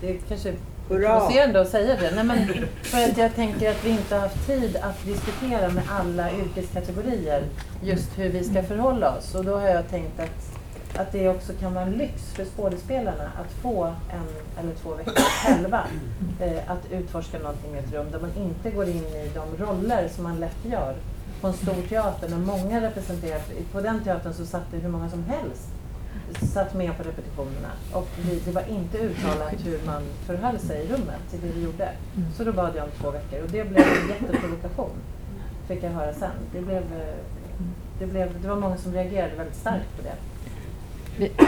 Det är kanske Hurra! provocerande att säga det. Nej, men för att jag tänker att vi inte har haft tid att diskutera med alla yrkeskategorier just hur vi ska förhålla oss. Och då har jag tänkt att, att det också kan vara en lyx för skådespelarna att få en eller två veckor själva eh, att utforska någonting i ett rum där man inte går in i de roller som man lätt gör på en stor teater när många representerar. På den teatern så satt det hur många som helst satt med på repetitionerna och vi, det var inte uttalat hur man förhöll sig i rummet till det vi gjorde. Så då bad jag om två veckor och det blev en jätteprovokation. Fick jag höra sen. Det, blev, eh, det, blev, det var många som reagerade väldigt starkt på det.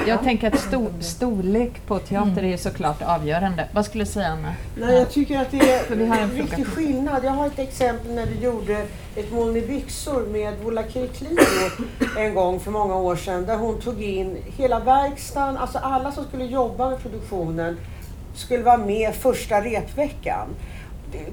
Jag tänker att sto, storlek på teater är såklart avgörande. Vad skulle du säga Anna? Nej, jag tycker att det är För vi har en viktig skillnad. Jag har ett exempel när vi gjorde ett moln i byxor med Vola Kirklio en gång för många år sedan där hon tog in hela verkstaden, alltså alla som skulle jobba med produktionen skulle vara med första repveckan.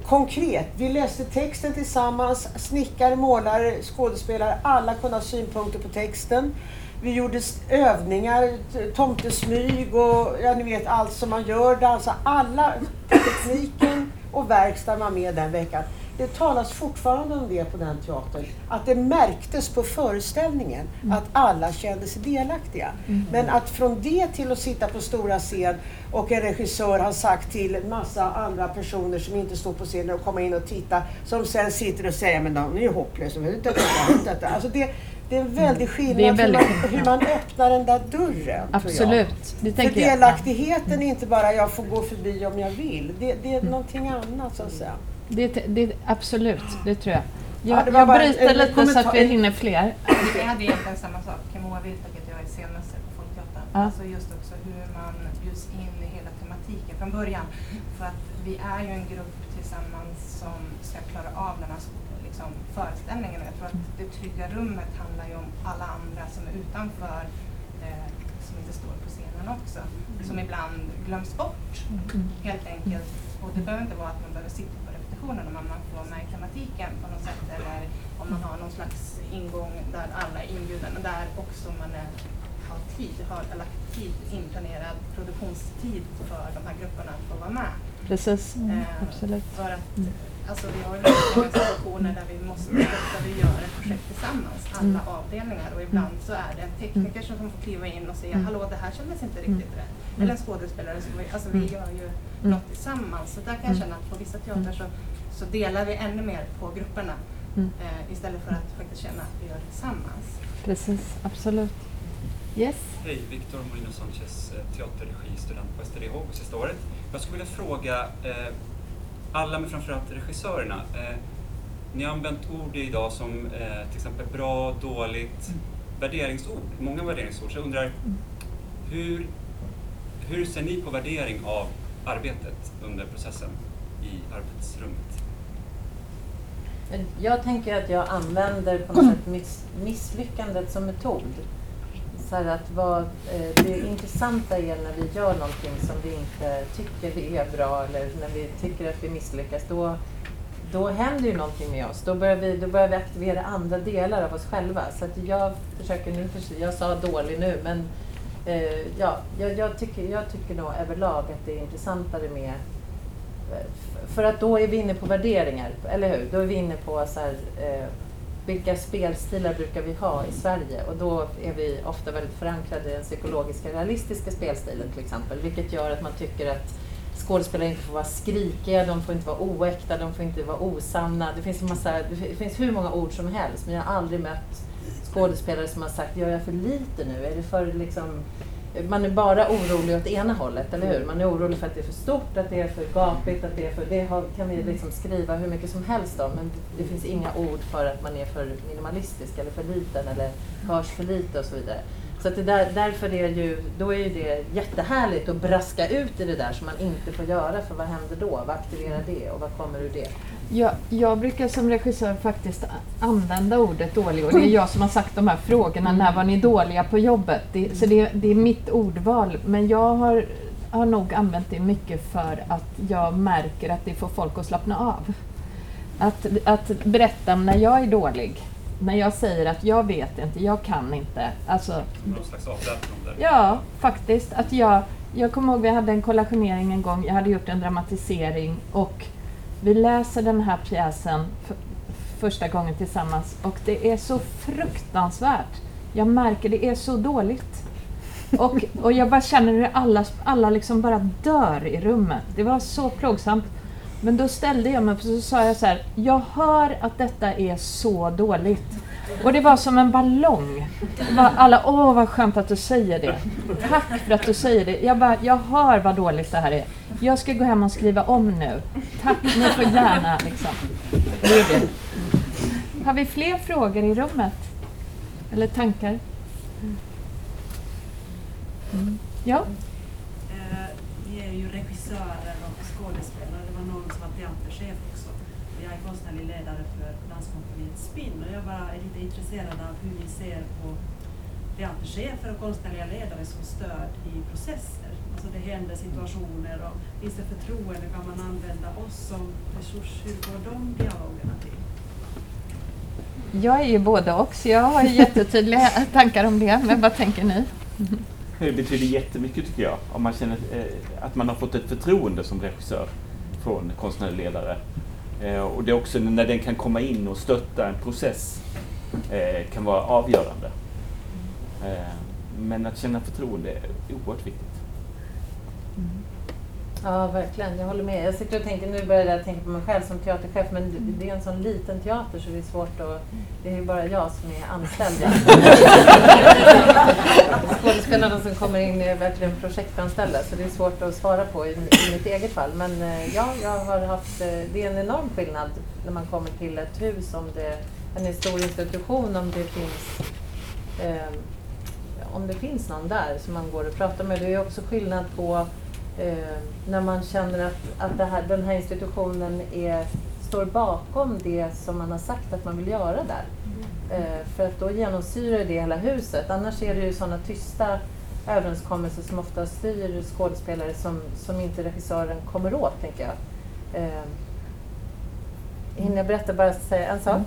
Konkret, vi läste texten tillsammans, snickare, målare, skådespelare, alla kunde ha synpunkter på texten. Vi gjorde övningar, tomtesmyg och ja, ni vet allt som man gör. där. Alltså alla, tekniken och verkstaden var med den veckan. Det talas fortfarande om det på den teatern. Att det märktes på föreställningen att alla kände sig delaktiga. Men att från det till att sitta på stora scen och en regissör har sagt till en massa andra personer som inte står på scenen att komma in och titta, som sen sitter och säger men de är ju hopplösa. Alltså det, det är en väldig skillnad, Det är en väldig hur, man, hur man öppnar den där dörren. jag. Absolut, det För tänker jag. delaktigheten är inte bara jag får gå förbi om jag vill. Det, det är någonting annat så att säga. Det, det, absolut, det tror jag. Ja, Jag, det var jag bryter en lite så att vi hinner fler. Jag hade egentligen samma sak. Moa vet att jag är scenmästare på Folkteatern. Ja. Alltså just också hur man bjuds in i hela tematiken från början. För att vi är ju en grupp tillsammans som ska klara av den här föreställningen. Jag tror att det trygga rummet handlar ju om alla andra som är utanför, eh, som inte står på scenen också. Som ibland glöms bort helt enkelt. Och det behöver inte vara att man behöver sitta på repetitionerna men man får vara med i tematiken på något sätt. Eller om man har någon slags ingång där alla är inbjudna där också man är, har tid, har lagt tid, inplanerad produktionstid för de här grupperna att få vara med. Precis, Eh, absolut. För att Mm. Alltså, vi har ju många situationer där vi måste, där vi gör ett projekt tillsammans, alla Mm. avdelningar. Och ibland så är det en tekniker som får kliva in och säga Mm. hallå det här kändes inte Mm. riktigt rätt. Mm. Eller en skådespelare som, alltså vi gör ju Mm. något tillsammans. Så där kan jag känna att på vissa teatrar så, så delar vi ännu mer på grupperna. Mm. Eh, istället för att faktiskt känna att vi gör det tillsammans. Precis, absolut. Yes? Hej, Victor Molino Sanchez, eh, teaterregistudent på STDH på sista året. Jag skulle vilja fråga eh, alla, men framförallt regissörerna. Eh, ni har använt ord idag som eh, till exempel bra, dåligt, värderingsord, många värderingsord. Så jag undrar, hur, hur ser ni på värdering av arbetet under processen i arbetsrummet? Jag tänker att jag använder på något sätt miss, misslyckandet som metod. Så här att vad, eh, det intressanta är när vi gör någonting som vi inte tycker är bra eller när vi tycker att vi misslyckas. Då, då händer ju någonting med oss. Då börjar, vi, då börjar vi aktivera andra delar av oss själva. Så att jag försöker nu, jag sa dålig nu, men eh, ja, jag, jag, tycker, jag tycker nog överlag att det är intressantare med eh, för att då är vi inne på värderingar, eller hur? Då är vi inne på så här, eh, vilka spelstilar brukar vi ha i Sverige? Och då är vi ofta väldigt förankrade i den psykologiska realistiska spelstilen till exempel. Vilket gör att man tycker att skådespelare inte får vara skrikiga, de får inte vara oäkta, de får inte vara osanna. Det finns, en massa, det finns hur många ord som helst men jag har aldrig mött skådespelare som har sagt, gör jag för lite nu? Är det för liksom man är bara orolig åt ena hållet, eller hur? Man är orolig för att det är för stort, att det är för gapigt, att det är för... Det har, kan vi liksom skriva hur mycket som helst om, men det finns inga ord för att man är för minimalistisk eller för liten eller hörs för lite och så vidare. Så att det där, därför är ju, då är ju det jättehärligt att braska ut i det där som man inte får göra, för vad händer då? Vad aktiverar det och vad kommer ur det? Jag, jag brukar som regissör faktiskt använda ordet dålig och det är jag som har sagt de här frågorna, när var ni dåliga på jobbet? Det, så det, det är mitt ordval, men jag har, har nog använt det mycket för att jag märker att det får folk att slappna av. Att, att berätta när jag är dålig, när jag säger att jag vet inte, jag kan inte. Alltså, Någon slags avväpnande? Ja, faktiskt. Att jag, jag kommer ihåg vi hade en kollationering en gång. Jag hade gjort en dramatisering och vi läser den här pjäsen för, första gången tillsammans och det är så fruktansvärt. Jag märker det är så dåligt. Och, och jag bara känner hur alla, alla liksom bara dör i rummet. Det var så plågsamt. Men då ställde jag mig upp och så sa jag så här, jag hör att detta är så dåligt. Och det var som en ballong. Alla, åh vad skönt att du säger det. Tack för att du säger det. Jag bara, jag hör vad dåligt det här är. Jag ska gå hem och skriva om nu. Tack, ni får gärna liksom. Det. Har vi fler frågor i rummet? Eller tankar? Mm. Ja? Eh, är ju regissörer och skådespelare. Det var någon som var teaterchef också. Jag är konstnärlig ledare för Danskompaniet Spinn och jag intresserad av hur ni ser på teaterchefer och konstnärliga ledare som stöd i processer. Alltså det händer situationer och finns det förtroende? Kan man använda oss som resurs? Hur går de dialogerna till? Jag är ju både och, så jag har jättetydliga (laughs) tankar om det. Men vad tänker ni? Det betyder jättemycket tycker jag, om man känner eh, att man har fått ett förtroende som regissör från konstnärlig ledare. Eh, och det är också när den kan komma in och stötta en process eh, kan vara avgörande. Eh, men att känna förtroende är oerhört viktigt. Ja, verkligen. Jag håller med. Jag sitter och tänker, nu börjar jag tänka på mig själv som teaterchef, men det- det är en sån liten teater så det är svårt att... Det är ju bara jag som är anställd. (laughs) Skådespelarna som kommer in är verkligen projektanställda, så det är svårt att svara på i, i mitt eget fall. Men eh, ja, jag har haft... eh, Det är en enorm skillnad när man kommer till ett hus, om det en stor institution, om det finns eh, om det finns någon där som man går och pratar med. Det är också skillnad på eh, när man känner att, att här, den här institutionen är, står bakom det som man har sagt att man vill göra där. Eh, för att då genomsyrar det hela huset. Annars är det ju sådana tysta överenskommelser som ofta styr skådespelare som, som inte regissören kommer åt, tänker jag. Eh, Hinner jag berätta bara säga en sak?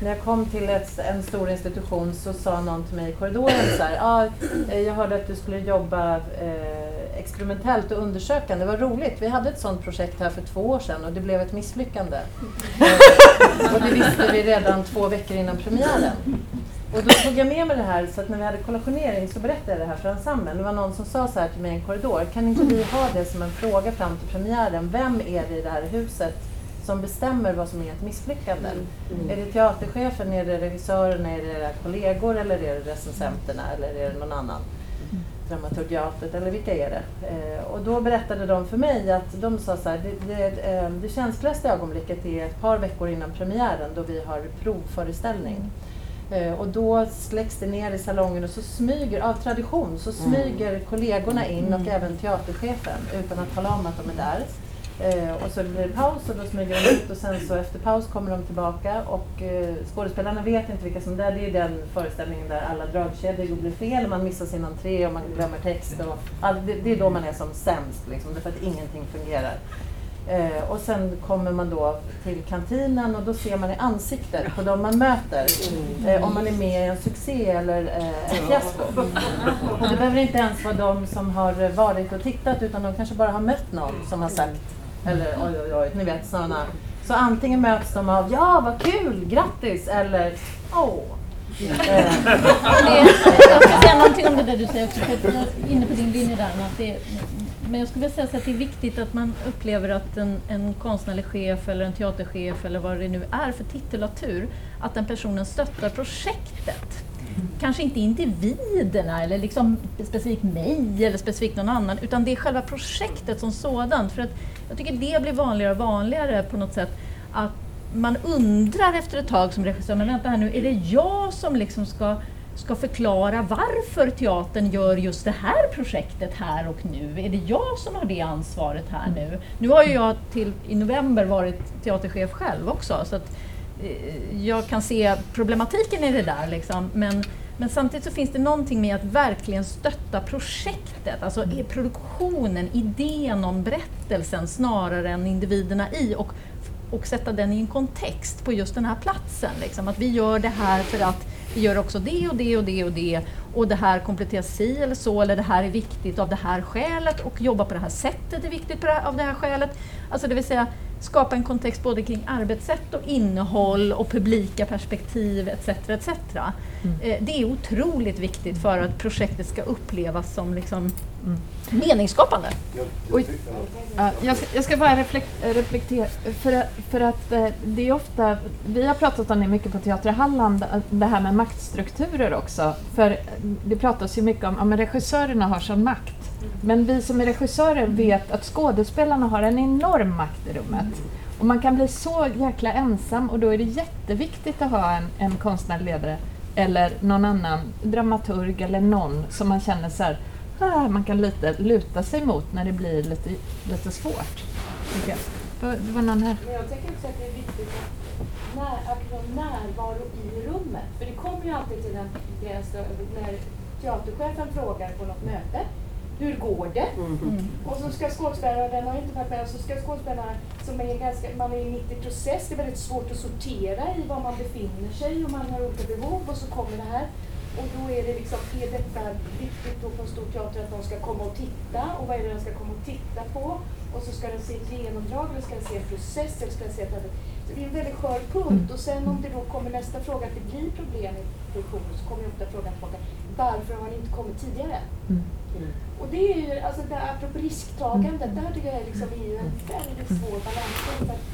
När jag kom till ett, en stor institution så sa någon till mig i korridoren så här, ah, eh, jag hörde att du skulle jobba eh, experimentellt och undersökande, vad roligt. Vi hade ett sådant projekt här för två år sedan och det blev ett misslyckande. (laughs) Och det visste vi redan två veckor innan premiären. Och då tog jag med mig det här så att när vi hade kollationering så berättade jag det här för ensemblen. Det var någon som sa så här till mig i en korridor, kan inte vi ha det som en fråga fram till premiären? Vem är det i det här huset som bestämmer vad som är ett misslyckande? Mm. Är det teaterchefen, är det regissören, är det era kollegor eller är det recensenterna eller är det någon annan? Dramaturgiatet eller vilka är det? Eh, och då berättade de för mig att de sa så här, det, det, eh, det känsligaste ögonblicket är ett par veckor innan premiären då vi har provföreställning. Eh, och då släcks det ner i salongen och så smyger, av tradition, så smyger kollegorna in och även teaterchefen utan att tala om att de är där. Eh, och så blir det paus och då smyger de ut och sen så efter paus kommer de tillbaka och eh, skådespelarna vet inte vilka som är där. Det är den föreställningen där alla dragkedjor blir fel, man missar sin entré och man glömmer text. Och all, det, det är då man är som sämst, liksom, därför att ingenting fungerar. Eh, och sen kommer man då till kantinen och då ser man i ansiktet på de man möter eh, om man är med i en succé eller eh, ett fiasko. Och det behöver inte ens vara de som har varit och tittat utan de kanske bara har mött någon som har sagt eller oj oj oj, ni vet sådana. Så antingen möts de av ja vad kul, grattis eller åh. Eh, jag ska säga någonting om det där du säger också, för jag är inne på din linje där. Att det, men jag skulle vilja säga så att det är viktigt att man upplever att en, en konstnärlig chef eller en teaterchef eller vad det nu är för titulatur, att den personen stöttar projektet. Kanske inte individerna eller liksom specifikt mig eller specifikt någon annan, utan det är själva projektet som sådant. För att jag tycker det blir vanligare och vanligare på något sätt att man undrar efter ett tag som regissör, men vänta här nu, är det jag som liksom ska, ska förklara varför teatern gör just det här projektet här och nu? Är det jag som har det ansvaret här nu? Nu har ju jag till i november varit teaterchef själv också, så att Eh, jag kan se problematiken i det där. Liksom. Men, men samtidigt så finns det någonting med att verkligen stötta projektet, alltså i produktionen, idén om berättelsen snarare än individerna i och, och sätta den i en kontext på just den här platsen. Liksom. Att vi gör det här för att vi gör också det och det och det och det och det här kompletteras si eller så eller det här är viktigt av det här skälet och jobba på det här sättet är viktigt på det här, av det här skälet. Alltså det vill säga skapa en kontext både kring arbetssätt och innehåll och publika perspektiv etc. etc. Eh, Det är otroligt viktigt för att projektet ska upplevas som liksom meningsskapande. Oj. Ja, jag, ska, jag ska bara reflek, reflektera, för, för att eh, det är ofta, vi har pratat om det mycket på Teater Halland, eh, det här med maktstrukturer också. För det pratas ju mycket om att regissörerna har sån makt. Men vi som är regissörer vet att skådespelarna har en enorm makt i rummet. Och man kan bli så jäkla ensam och då är det jätteviktigt att ha en, en konstnärlig ledare eller någon annan dramaturg eller någon som man känner så här, ah, man kan lite luta sig mot när det blir lite, lite svårt. Okay. Det- var någon här. Men jag tänker också att det är viktigt att, när, att vara närvaro i rummet. För det kommer ju alltid till en gräns när teaterchefen frågar på något möte hur går det? Mm. Och så ska skådespelaren, den har inte varit med, och så ska skådespelaren som är ganska, man är mitt i process, det är väldigt svårt att sortera i var man befinner sig och man har olika behov och så kommer det här. Och då är det liksom, är detta viktigt då på en stor teater att de ska komma och titta och vad är det de ska komma och titta på? Och så ska den se ett genomdrag eller ska den se en process eller ska den se ett så det är en väldigt skör punkt och sen om det då kommer nästa fråga att det blir problem i produktionen så kommer ju ofta frågan tillbaka varför har ni inte kommit tidigare? Och det är ju, alltså det här, apropå risktagandet, där tycker jag liksom är ju en väldigt svår balansgång. För att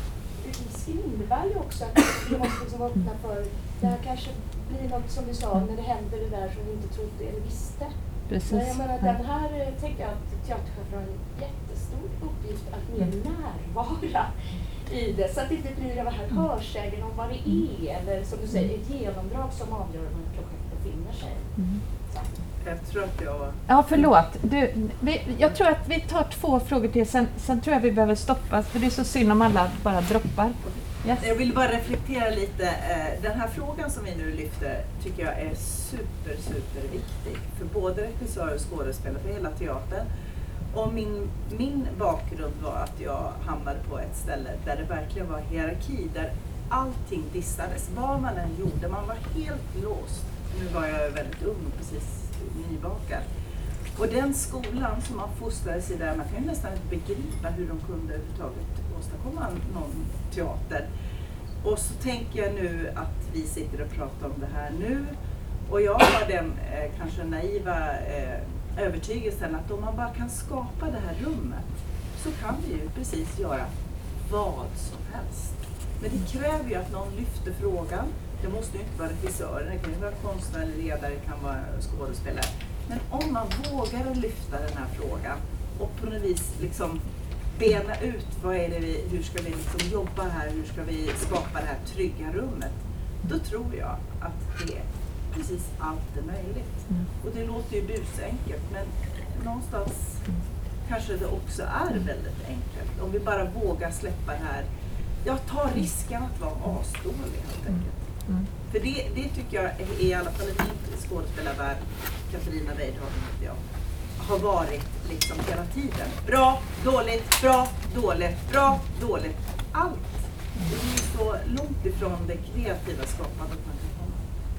risken innebär ju också att vi måste liksom vara öppna för, det här kanske blir något som du sa, när det händer det där som vi inte trodde eller visste. Precis. Men jag menar, den här eh, tänker jag att teaterchefer har en jättestor uppgift att mer närvara i det. Så att det inte blir det här hörsägen om vad det är, eller som du säger, ett genomdrag som avgör var ett projekt Jag tror att jag... Ja, förlåt. Du, vi, jag tror att vi tar två frågor till, sen, sen tror jag vi behöver stoppa, för det är så synd om alla bara droppar. Yes. Jag vill bara reflektera lite. Eh, Den här frågan som vi nu lyfter tycker jag är super, super viktig för både regissörer och skådespelare, för hela teatern. Och min, min bakgrund var att jag hamnade på ett ställe där det verkligen var hierarki, där allting dissades. Vad man än gjorde, man var helt låst. Nu var jag väldigt ung, och precis nybakad. Och den skolan som man fostrades i där, man kan ju nästan inte begripa hur de kunde överhuvudtaget åstadkomma någon teater. Och så tänker jag nu att vi sitter och pratar om det här nu. Och jag har den eh, kanske naiva eh, övertygelsen att om man bara kan skapa det här rummet så kan vi ju precis göra vad som helst. Men det kräver ju att någon lyfter frågan. Det måste ju inte vara regissören, det kan ju vara konstnär, ledare, det kan vara skådespelare. Men om man vågar lyfta den här frågan och på något vis liksom bena ut vad är det vi, hur ska vi liksom jobba här, hur ska vi skapa det här trygga rummet. Då tror jag att det är precis allt är möjligt. Och det låter ju busenkelt men någonstans kanske det också är väldigt enkelt. Om vi bara vågar släppa det här, ja ta risken att vara asdålig helt enkelt. För det, det tycker jag är i alla fall i min skådespelarvärld, Katarina Weidhagen heter jag, har varit liksom hela tiden. Bra, dåligt, bra, dåligt, bra, dåligt. Allt. Det är så långt ifrån det kreativa skapandet man kan komma.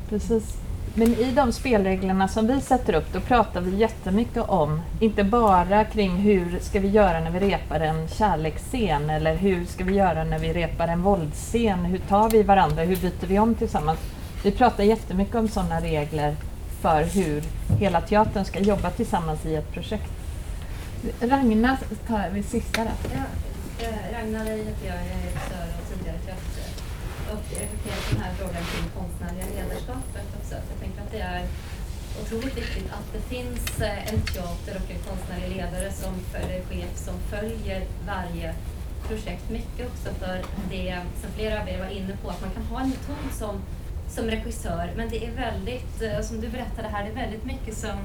Precis. Men i de spelreglerna som vi sätter upp, då pratar vi jättemycket om, inte bara kring hur ska vi göra när vi repar en kärleksscen eller hur ska vi göra när vi repar en våldsscen, hur tar vi varandra, hur byter vi om tillsammans. Vi pratar jättemycket om sådana regler för hur hela teatern ska jobba tillsammans i ett projekt. Ragna tar vi sista där. Ja, Ragna Ragnar heter jag, jag är. Och jag reflekterar den här frågan kring konstnärliga ledarskapet också. Jag tänker att det är otroligt viktigt att det finns eh, en teater och en konstnärlig ledare som följer chef som följer varje projekt. Mycket också för det som flera av er var inne på, att man kan ha en metod som, som regissör. Men det är väldigt, eh, som du berättade här, det är väldigt mycket som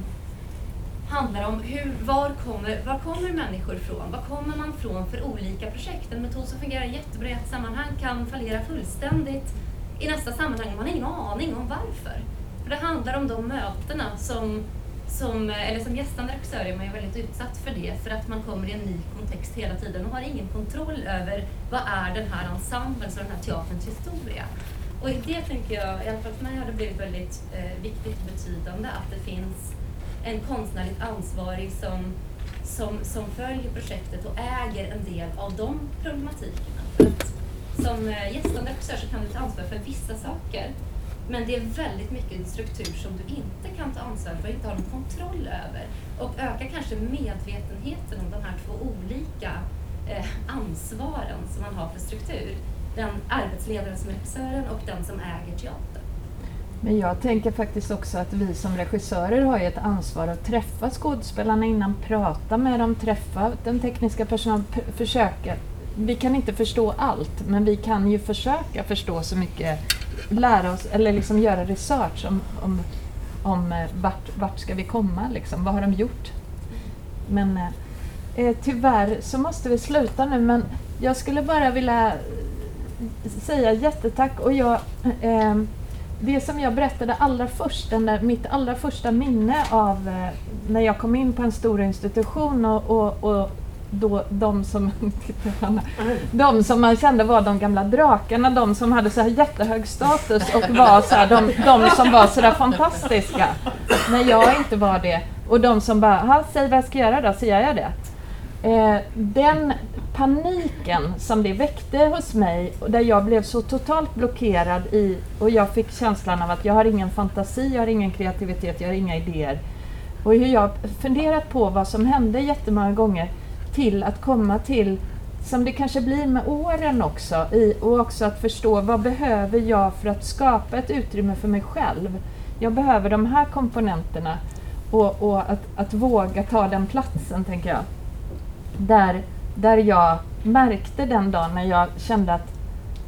handlar om hur, var, kommer, var kommer människor från? Var kommer man från för olika projekt? En metod som fungerar jättebra i ett sammanhang kan fallera fullständigt i nästa sammanhang. Man har ingen aning om varför. För det handlar om de mötena som, som, eller som gästande regissör är man ju väldigt utsatt för det för att man kommer i en ny kontext hela tiden och har ingen kontroll över vad är den här ensemblen, och den här teaterns historia. Och i det tänker jag, i alla fall för mig har det blivit väldigt eh, viktigt och betydande att det finns en konstnärligt ansvarig som, som, som följer projektet och äger en del av de problematikerna. För att som eh, gästande regissör så kan du ta ansvar för vissa saker. Men det är väldigt mycket struktur som du inte kan ta ansvar för och inte har någon kontroll över. Och öka kanske medvetenheten om de här två olika eh, ansvaren som man har för struktur. Den arbetsledaren som är regissören och den som äger teatern. Men jag tänker faktiskt också att vi som regissörer har ju ett ansvar att träffa skådespelarna innan, prata med dem, träffa den tekniska personalen, försöka. Vi kan inte förstå allt, men vi kan ju försöka förstå så mycket, lära oss, eller liksom göra research om, om, om eh, vart, vart ska vi komma, liksom, vad har de gjort? Men eh, eh, tyvärr så måste vi sluta nu, men jag skulle bara vilja säga jättetack och jag eh, det som jag berättade allra först, den där, mitt allra första minne av eh, när jag kom in på en stor institution och, och, och då de som, (laughs) de som man kände var de gamla drakarna, de som hade så här jättehög status och var så här, de, de som var så där fantastiska. När jag inte var det. Och de som bara, säg vad jag ska göra då, så gör jag det. Eh, den paniken som det väckte hos mig, där jag blev så totalt blockerad i, och jag fick känslan av att jag har ingen fantasi, jag har ingen kreativitet, jag har inga idéer. Och hur jag funderat på vad som hände jättemånga gånger till att komma till, som det kanske blir med åren också, i, och också att förstå vad behöver jag för att skapa ett utrymme för mig själv. Jag behöver de här komponenterna och, och att, att våga ta den platsen, tänker jag där, där jag märkte den dagen när jag kände att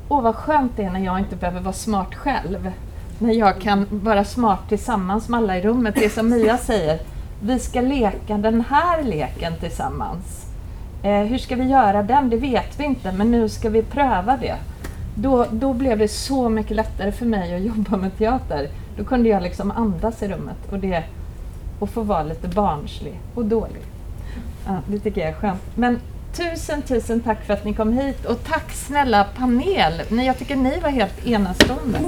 åh vad skönt det är när jag inte behöver vara smart själv. När jag kan vara smart tillsammans med alla i rummet. Det är som Mia säger, vi ska leka den här leken tillsammans. Eh, hur ska vi göra den? Det vet vi inte, men nu ska vi pröva det. Då, då blev det så mycket lättare för mig att jobba med teater. Då kunde jag liksom andas i rummet och, det, och få vara lite barnslig och dålig. Ja, det tycker jag är skönt. Men tusen, tusen tack för att ni kom hit och tack snälla panel. Jag tycker ni var helt enastående.